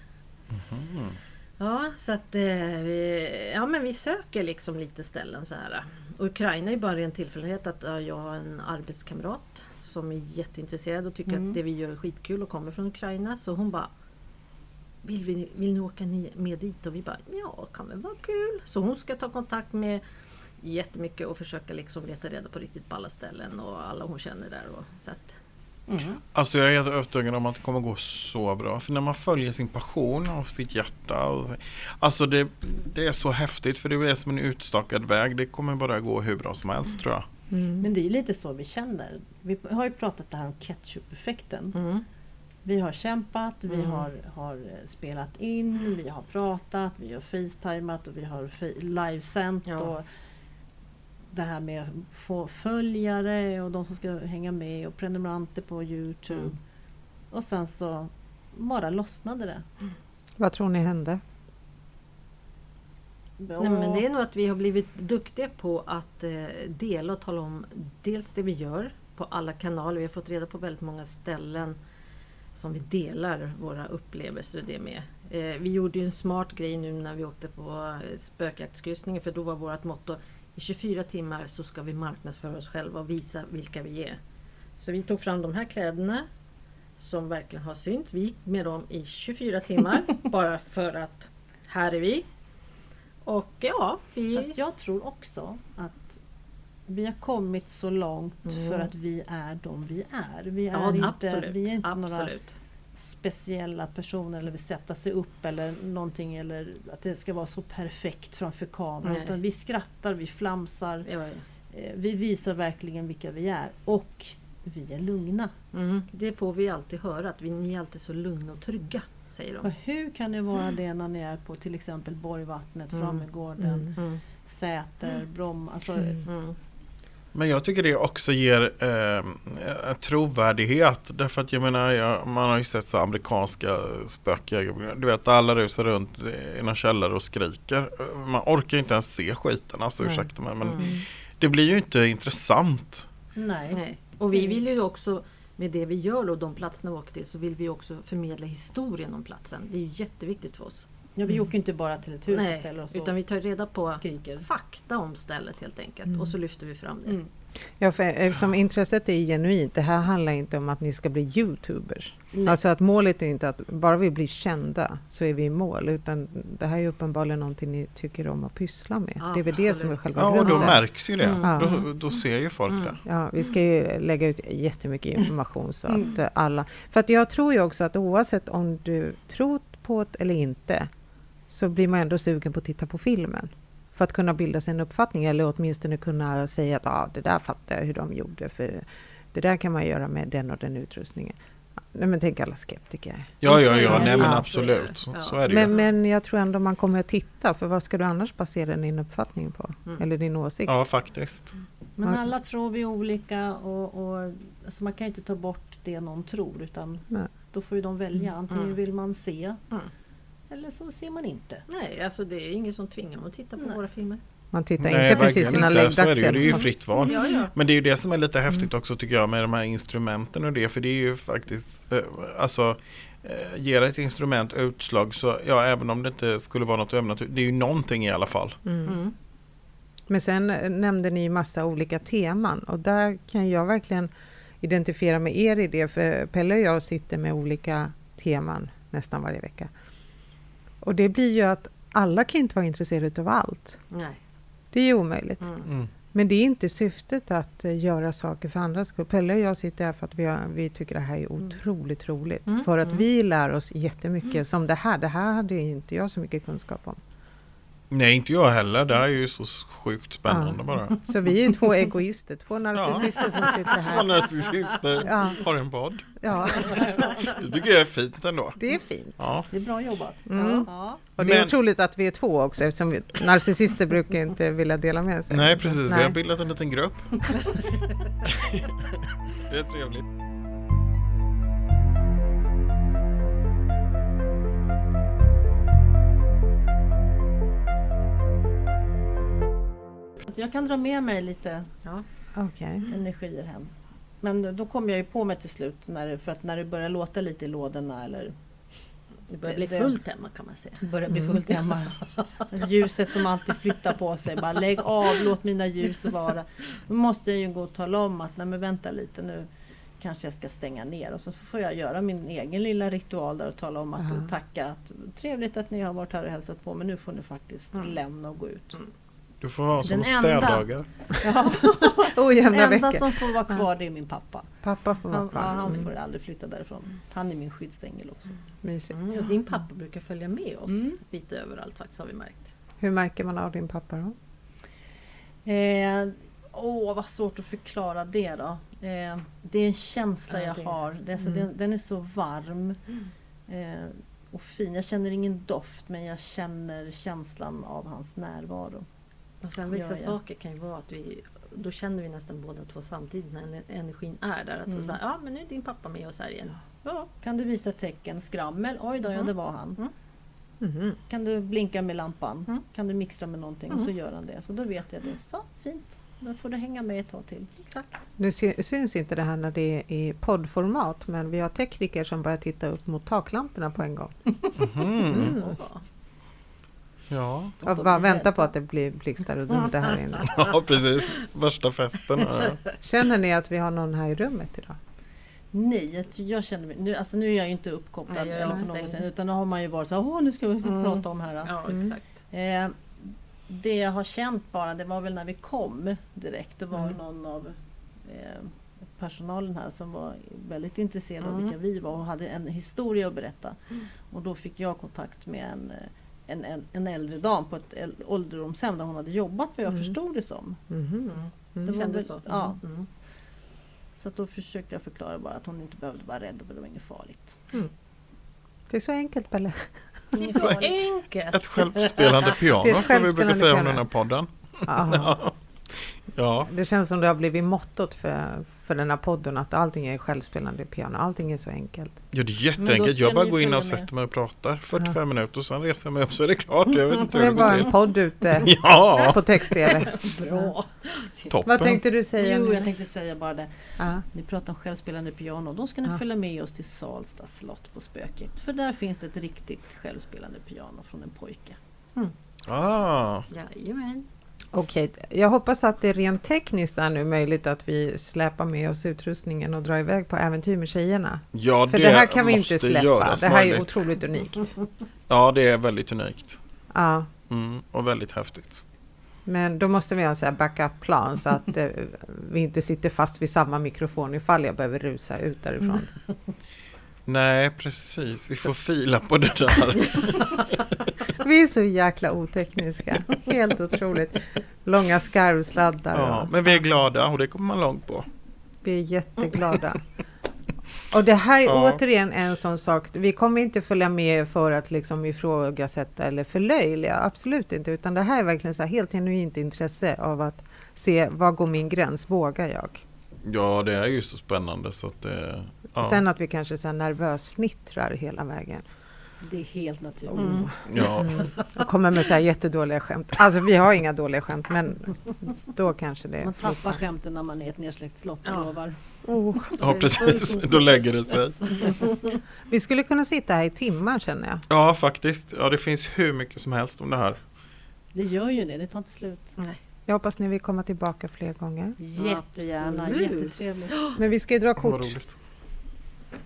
Ja så att eh, vi, ja, men vi söker liksom lite ställen så här. Och Ukraina är bara en tillfällighet att ja, jag har en arbetskamrat som är jätteintresserad och tycker Mm. att det vi gör är skitkul och kommer från Ukraina. Så hon bara vill, vi, vill ni åka ni med dit? Och vi bara ja, kan väl vara kul. Så hon ska ta kontakt med jättemycket och försöka liksom leta reda på riktigt balla ställen och alla hon känner där. Och, så att, Mm. Alltså jag är helt övertygad om att det kommer gå så bra. För när man följer sin passion och sitt hjärta. Och, alltså det, det är så häftigt för det är som en utstakad väg. Det kommer bara gå hur bra som helst tror jag. Mm. Men det är ju lite så vi känner. Vi har ju pratat det här om ketchup-effekten. mm. Vi har kämpat, vi Mm. har, har eh, spelat in, vi har pratat, vi har facetimat och vi har livesänt. Ja. Och det här med att få följare och de som ska hänga med och prenumeranter på Youtube. Mm. Och sen så bara lossnade det. Vad tror ni hände? Nej, men det är nog att vi har blivit duktiga på att eh, dela och tala om dels det vi gör på alla kanaler. Vi har fått reda på väldigt många ställen som vi delar våra upplevelser och det med. Eh, vi gjorde ju en smart grej nu när vi åkte på eh, spökjaktskryssningen för då var vårt motto i 24 timmar så ska vi marknadsföra oss själva och visa vilka vi är. Så vi tog fram de här kläderna som verkligen har synts. Vi gick med dem i 24 timmar bara för att här är vi. Och ja, vi... Fast jag tror också att vi har kommit så långt Mm. för att vi är de vi är. Vi är ja, inte, absolut. vi är inte några absolut. speciella personer eller vill sätta sig upp eller någonting eller att det ska vara så perfekt framför kameran. Nej. Utan vi skrattar, vi flamsar, Ja, ja. eh, vi visar verkligen vilka vi är och vi är lugna. Mm, det får vi alltid höra, att vi, ni är alltid så lugna och trygga, säger Och de. hur kan det vara det när ni är på till exempel Borgvattnet, Mm. Frammegården, Mm. Mm, Säter, Bromma. Alltså, Mm. mm, Men jag tycker det också ger eh, trovärdighet. Därför att jag menar, jag, man har ju sett så amerikanska spökjägare. Du vet alla rusar runt i någon källare och skriker. Man orkar ju inte ens se skiten. Alltså Nej. ursäkta mig. Men mm. det blir ju inte intressant. nej. Nej. Och vi vill ju också, med det vi gör och de platserna vi åker till, så vill vi också förmedla historien om platsen. Det är ju jätteviktigt för oss. Ja, vi åker ju inte bara till ett hus och Nej, ställer oss och utan vi tar reda på skriker. fakta om stället helt enkelt. Mm. Och så lyfter vi fram det. Mm. Ja, för eftersom intresset är genuint, det här handlar inte om att ni ska bli Youtubers. Nej. Alltså att målet är inte att bara vi blir kända så är vi i mål, utan det här är uppenbarligen någonting ni tycker om att pyssla med. Ja, det är väl det som är själva Ja, och då grunden. märks ju det. Mm. Då, då ser ju folk Mm. det. Ja, vi ska ju lägga ut jättemycket information så Mm. att eh, alla... För att jag tror ju också att oavsett om du tror på det eller inte så blir man ändå sugen på att titta på filmen. För att kunna bilda sig en uppfattning eller åtminstone kunna säga att ah, det där fattar jag hur de gjorde för det där kan man göra med den och den utrustningen. Nej men tänk alla skeptiker. Ja, ja, ja, nej men absolut. Så, Ja. så är det Men, ju. men jag tror ändå man kommer att titta för vad ska du annars basera din uppfattning på? Mm. Eller din åsikt? Ja, faktiskt. Men Ja. alla tror vi olika och, och alltså man kan ju inte ta bort det någon tror utan Nej. då får ju de välja. Antingen Mm. vill man se Mm. Eller så ser man inte. Nej, alltså det är ingen som tvingar mig att titta på Nej. våra filmer. Man tittar Nej, inte precis sina är det, det är ju fritt val. Ja, ja. Men det är ju det som är lite häftigt också tycker jag med de här instrumenten och det. För det är ju faktiskt, eh, alltså eh, ger ett instrument utslag så ja, även om det inte skulle vara något övernaturligt, det är ju någonting i alla fall. Mm. Mm. Men sen eh, nämnde ni ju massa olika teman och där kan jag verkligen identifiera med er i det, för Pelle och jag sitter med olika teman nästan varje vecka. Och det blir ju att alla kan inte vara intresserade av allt. Nej. Det är ju omöjligt. Mm. Mm. Men det är inte syftet att eh, göra saker för andras skull. Pelle och jag sitter här för att vi, har, vi tycker det här är otroligt roligt. Mm, För att mm. vi lär oss jättemycket som det här. Det här hade inte jag så mycket kunskap om. Nej, inte jag heller. Det här är ju så sjukt spännande Ja. bara. Så vi är två egoister, två narcissister som sitter Två här. narcissister Ja. har en podd. Ja, Det tycker jag är fint ändå. det är fint. Ja. Det är bra jobbat. Mm. Ja. Och det är Men- otroligt att vi är två också eftersom vi, narcissister brukar inte vilja dela med sig. Nej, precis. Vi Nej. har bildat en liten grupp. det är trevligt. Jag kan dra med mig lite Okej. energier hem. Men då kommer jag ju på mig till slut när det, för att när det börjar låta lite i lådorna eller Det börjar bli Det- fullt hemma kan man säga. börjar bli fullt hemma. Ljuset som alltid flyttar på sig. Bara lägg av, låt mina ljus vara. Då måste jag ju gå och tala om att nej men vänta lite nu kanske jag ska stänga ner och så får jag göra min egen lilla ritual där och tala om att Ja. och tacka att trevligt att ni har varit här och hälsat på men nu får ni faktiskt Mm. lämna och gå ut. Du får ha som Den enda- städdagar. Ja, Ojämna enda veckor. som får vara kvar det är min pappa. Pappa får vara Han, ja, kvar. han Mm. får aldrig flytta därifrån. Han är min skyddsängel också. Mysigt. Mm. och Din pappa brukar följa med oss Mm. lite överallt faktiskt har vi märkt. Hur märker man av din pappa då? Eh, åh, vad svårt att förklara det då. Eh, det är en känsla Ja, jag det- har. Det är så, Mm. den, den är så varm eh, och fin. Jag känner ingen doft men jag känner känslan av hans närvaro. Och sen vissa Ja, ja. saker kan ju vara att vi då känner vi nästan båda två samtidigt när en- energin är där. Att Mm. så bara, ja men nu är din pappa med oss här igen. Ja, Kan du visa tecken? Skrammel? Oj då, ja Mm. det var han. Mhm. Kan du blinka med lampan? Mm. Kan du mixtra med någonting? Och så Mm. gör han det. Så då vet jag det. Så, fint. Då får du hänga med ett tag till. exakt. Nu sy- syns inte det här när det är i poddformat men vi har tekniker som börjar titta upp mot taklamporna på en gång. Ja. Och bara vänta på att det blir blixtar och dumt här inne. ja, precis. Värsta festen. Ja. Känner ni att vi har någon här i rummet idag? Nej, jag, känner mig, nu, alltså nu är jag ju inte uppkopplad Nej, jag sätt, utan då har man ju varit så här, åh nu ska vi Mm. prata om här. ja, Mm. exakt. Eh, det jag har känt bara, det var väl när vi kom direkt. Det var Mm. någon av eh, personalen här som var väldigt intresserad av Mm. vilka vi var och hade en historia att berätta. Och då fick jag kontakt med en, eh, en, en, en äldre dam på ett ålderdomshem där hon hade jobbat vad jag Mm. förstod det som. Mhm. Mm. Det Det kändes så. ja. Mm. Så att då försökte jag förklara bara att hon inte behövde vara rädd och det var inget farligt. Det är så enkelt Pelle. Det är Så så enkelt! Ett självspelande piano ett som vi brukar självspelande säga om piano. den här podden. Ja. Ja, Det känns som det har blivit mottot för, för den här podden att allting är självspelande piano. Allting är så enkelt. ja det är jätteenkelt. Jag bara går in och sätter mig och pratar 45 minuter och sen reser jag mig upp så är det klart. Jag vet inte det var går en podd ute Ja, på text-tv. Bra! toppen. Vad tänkte du säga? Jo, jag tänkte säga bara det. Ja. Ni pratar om självspelande piano. Då ska ni Ja. följa med oss till Salsta slott på Spökjakt. För där finns det ett riktigt självspelande piano från en pojke. Ah, Jajamän. Okej, jag hoppas att det rent tekniskt är nu möjligt att vi släpar med oss utrustningen och drar iväg på äventyr med tjejerna. Ja, För det, här kan vi inte släppa. Det här är möjligt. otroligt unikt. Ja, det är väldigt unikt. Ja, Mm, och väldigt häftigt. men då måste vi ha en sån här backup-plan så att eh, vi inte sitter fast vid samma mikrofon ifall jag behöver rusa ut därifrån. Nej, precis. Vi får fila på det där. Vi är så jäkla otekniska. Helt otroligt. Långa skarvsladdar. Ja, men vi är glada och det kommer man långt på. Vi är jätteglada. Och det här är Ja. återigen en sån sak. Vi kommer inte följa med för att liksom ifrågasätta eller förlöjliga. Absolut inte. Utan det här är verkligen så här helt genuint intresse av att se var går min gräns? Vågar jag? Ja, det är ju så spännande så att det... Ja. Sen att vi kanske så här nervös fnittrar hela vägen. Det är helt naturligt. Mm. ja. Och kommer med så här jättedåliga skämt. Alltså vi har inga dåliga skämt men då kanske det Man tappar skämten när man är ett nedsläckt slott, jag Ja. lovar. Oh. ja, precis. Då lägger det sig. Vi skulle kunna sitta här i timmar känner jag. Ja, faktiskt. Ja, det finns hur mycket som helst om det här. Det gör ju det, det tar inte slut. Nej. Jag hoppas ni vill komma tillbaka fler gånger. Jättegärna, Absolut. jättetrevligt. Men vi ska ju dra Vad kort.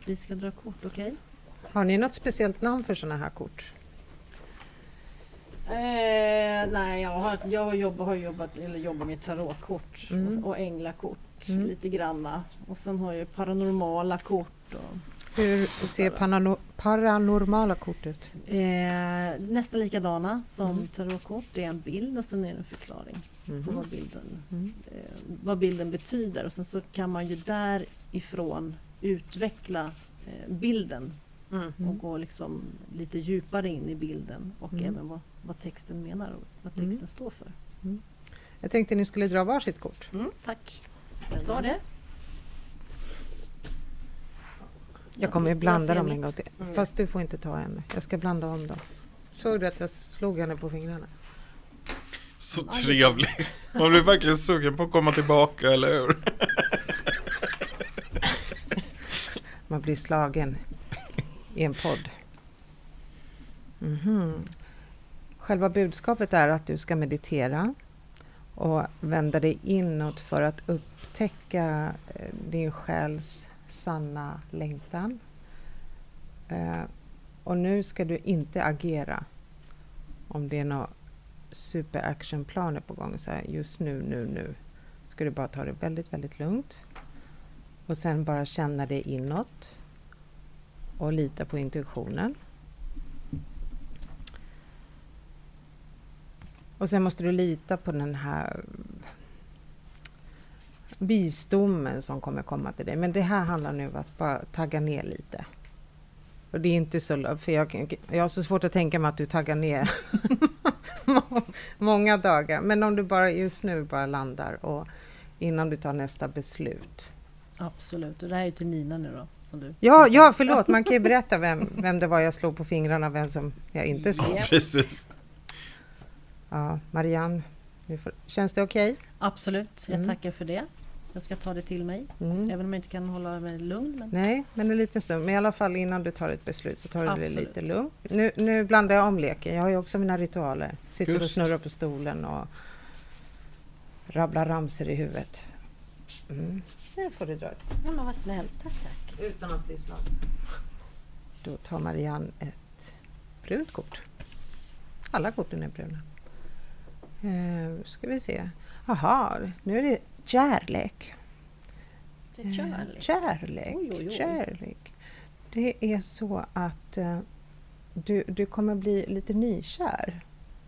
Vi ska dra kort, okej? Har ni något speciellt namn för sådana här kort? Eh, nej, jag har, jag har, jobbat, har jobbat, eller jobbar med tarotkort Mm. och änglakort Mm. lite granna. Och sen har jag paranormala kort. Och, Hur ser paranormala kort ut? eh, nästan likadana som Mm. tarotkort. Det är en bild och sen är det en förklaring på Mhm. vad bilden, Mm. eh, vad bilden betyder. Och sen så kan man ju därifrån utveckla eh, bilden Mm. och gå liksom lite djupare in i bilden och Mm. även vad, vad texten menar och vad Mm. texten står för. Jag tänkte ni skulle dra varsitt kort. Mm, tack. Tar det. Jag kommer ser- blanda dem en gång till. Mm. Fast du får inte ta en. Jag ska blanda om dem. Såg du att jag slog henne på fingrarna? Så trevligt. Man blir verkligen sugen på att komma tillbaka, eller hur? Man blir slagen i en podd. Mhm. Själva budskapet är att du ska meditera och vända dig inåt för att upptäcka eh, din själs sanna längtan. Eh, Och nu ska du inte agera om det är några superactionplaner på gång. Så här, just nu, nu, nu ska du bara ta det väldigt, väldigt lugnt. Och sen bara känna det inåt och lita på intuitionen. Och sen måste du lita på den här visdomen som kommer komma till dig. Men det här handlar nu om att bara tagga ner lite. Och det är inte så... För jag, jag har så svårt att tänka mig att du taggar ner många dagar. Men om du bara just nu bara landar och innan du tar nästa beslut. Absolut. Och det här är ju till Nina nu då. Som du. Ja, ja, förlåt. Man kan ju berätta vem, vem det var jag slog på fingrarna och vem som jag inte slog. Ja. Precis. Ja, Marianne, nu får, känns det okej? Absolut. Jag Mm. tackar för det. Jag ska ta det till mig. Mm. Även om jag inte kan hålla mig lugn. Men Nej, men en liten stund. Men i alla fall innan du tar ett beslut så tar du det lite lugnt. Nu, nu blandar jag om leken. Jag har ju också mina ritualer. Sitter och Just. snurrar på stolen och rabblar ramser i huvudet. Mm. Nu får du dra Ja, men vad snällt. Tack, tack. utan att bli slagen. Då tar Marianne ett brunt kort. Alla korten är bruna. Eh, ska vi se. Jaha, nu är det kärlek. Det är Eh, kärlek. Kärlek. Oj, oj, oj. kärlek. Det är så att eh, du, du kommer bli lite nykär.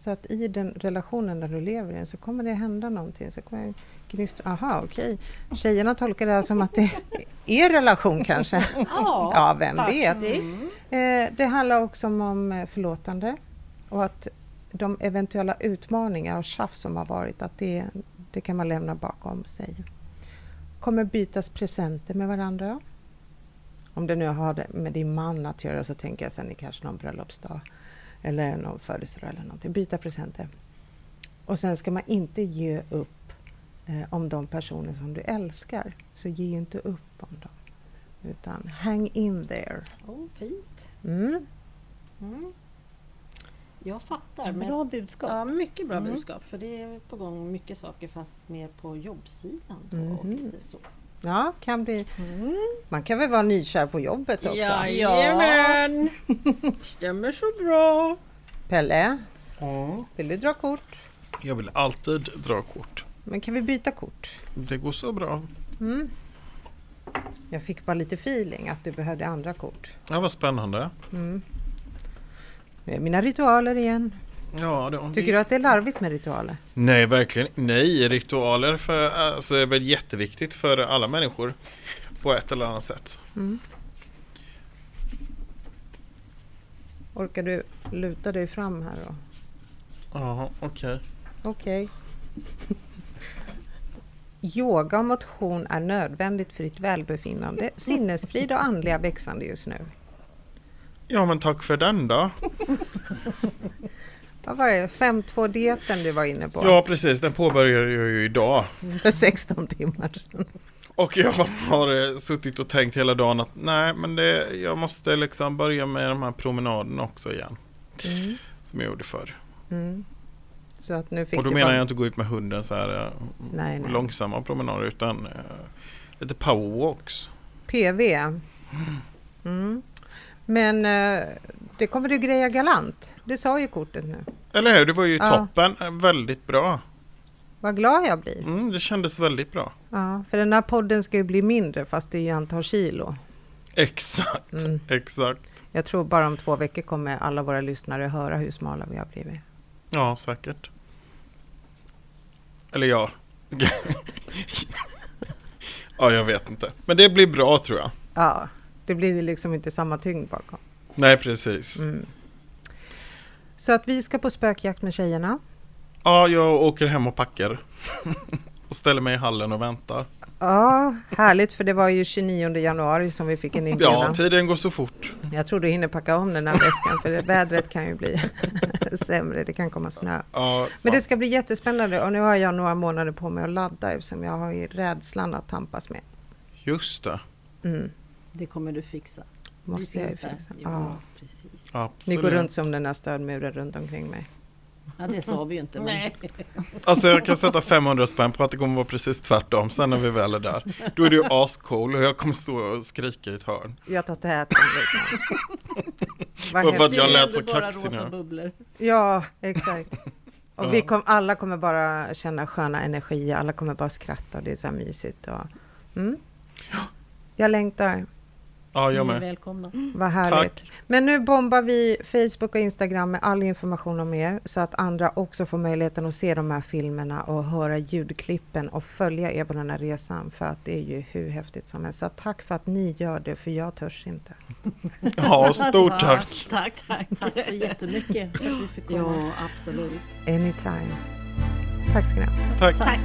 Så att i den relationen där du lever i så kommer det hända någonting. Så kommer gnistra, aha okej. Tjejerna tolkar det här som att det är relation kanske. Ja, Ja, vem vet. Faktiskt. Eh, det handlar också om eh, förlåtande och att de eventuella utmaningar och tjafs som har varit, att det, det kan man lämna bakom sig. Kommer bytas presenter med varandra. Om det nu har med din man att göra så tänker jag sen i kanske någon bröllopsdag eller någon födelsedag eller någonting. Byta presenter. Och sen ska man inte ge upp eh, om de personer som du älskar. Så ge inte upp om dem. Utan hang in there. Oh, fint. Mm. Mm. Jag fattar. Men, Bra budskap. ja, mycket bra Mm. budskap. För det är på gång mycket saker fast mer på jobbsidan. Och Mhm. lite så. Ja, kan bli. Man kan väl vara nykär på jobbet också? Jajamän! Stämmer så bra! Pelle, Ja. vill du dra kort? Jag vill alltid dra kort. Men kan vi byta kort? Det går så bra. Mm. Jag fick bara lite feeling att du behövde andra kort. Ja, vad spännande. Mm. Nu är mina ritualer igen. Ja, det, Tycker du att det är larvigt med ritualer? Nej, verkligen. Nej, ritualer för, alltså, är väl jätteviktigt för alla människor på ett eller annat sätt. Mm. Orkar du luta dig fram här då? Ja, okej. Okej. Yoga och motion är nödvändigt för ditt välbefinnande, sinnesfrid och andliga växande just nu. Ja, men tack för den då. Vad var det? 5-2-dieten du var inne på? Ja, precis. Den påbörjar jag ju idag. För 16 timmar sedan. Och jag har eh, suttit och tänkt hela dagen att nej, men det, jag måste liksom börja med de här promenaderna också igen. Mm. Som jag gjorde förr. Mm. Så att nu fick Och då menar bara- jag inte gå ut med hunden så här eh, Nej, nej. långsamma promenader utan eh, lite powerwalks. PV. Mm. Men eh, det kommer du greja galant. Det sa ju kortet nu. Eller hur? Det var ju Ja. toppen. Eh, Väldigt bra. Vad glad jag blir. Mm, det kändes väldigt bra. Ja, för den här podden ska ju bli mindre fast det är antal kilo. Exakt, Mm. exakt. Jag tror bara om två veckor kommer alla våra lyssnare höra hur smala vi har blivit. Ja, säkert. Eller ja. ja, jag vet inte. Men det blir bra tror jag. Ja, det blir liksom inte samma tyngd bakom. Nej, precis. Mm. Så att vi ska på spökjakt med tjejerna. Ja, jag åker hem och packar. och ställer mig i hallen och väntar. Ja, härligt för det var ju 29 januari som vi fick en Ja, inbjudan. tiden går så fort. Jag tror du hinner packa om den här väskan för vädret kan ju bli sämre. Det kan komma snö. Ja, Men det ska bli jättespännande och nu har jag några månader på mig att ladda eftersom jag har ju rädslan att tampas med. Just det. Mm, Det kommer du fixa. måste Vi jag där. fixa. Ja, Ja. Ni Absolut. går runt som den här stödmuren runt omkring mig. Ja, det sa vi ju inte. Men Nej. Alltså jag kan sätta 500 spänn på att det kommer vara precis tvärtom sen när vi väl är där. Då är det ju ascool och jag kommer stå och skrika i ett hörn. Jag tar täten liksom. Bara för att jag lät så bara kaxig nu. bubblor. Ja, exakt. Och Ja. vi kom, alla kommer bara känna sköna energier, alla kommer bara skratta och det är så här mysigt. Och, mm. Jag längtar, Ja, jag Ni är med. välkomna. vad härligt. Men nu bombar vi Facebook och Instagram med all information om er så att andra också får möjligheten att se de här filmerna och höra ljudklippen och följa er på den här resan för att det är ju hur häftigt som helst. Så tack för att ni gör det för jag törs inte. Ja, stort tack. Tack, tack. Tack så jättemycket för att vi fick komma. Ja, absolut. Anytime. Tack ska ni ha. Tack. Tack.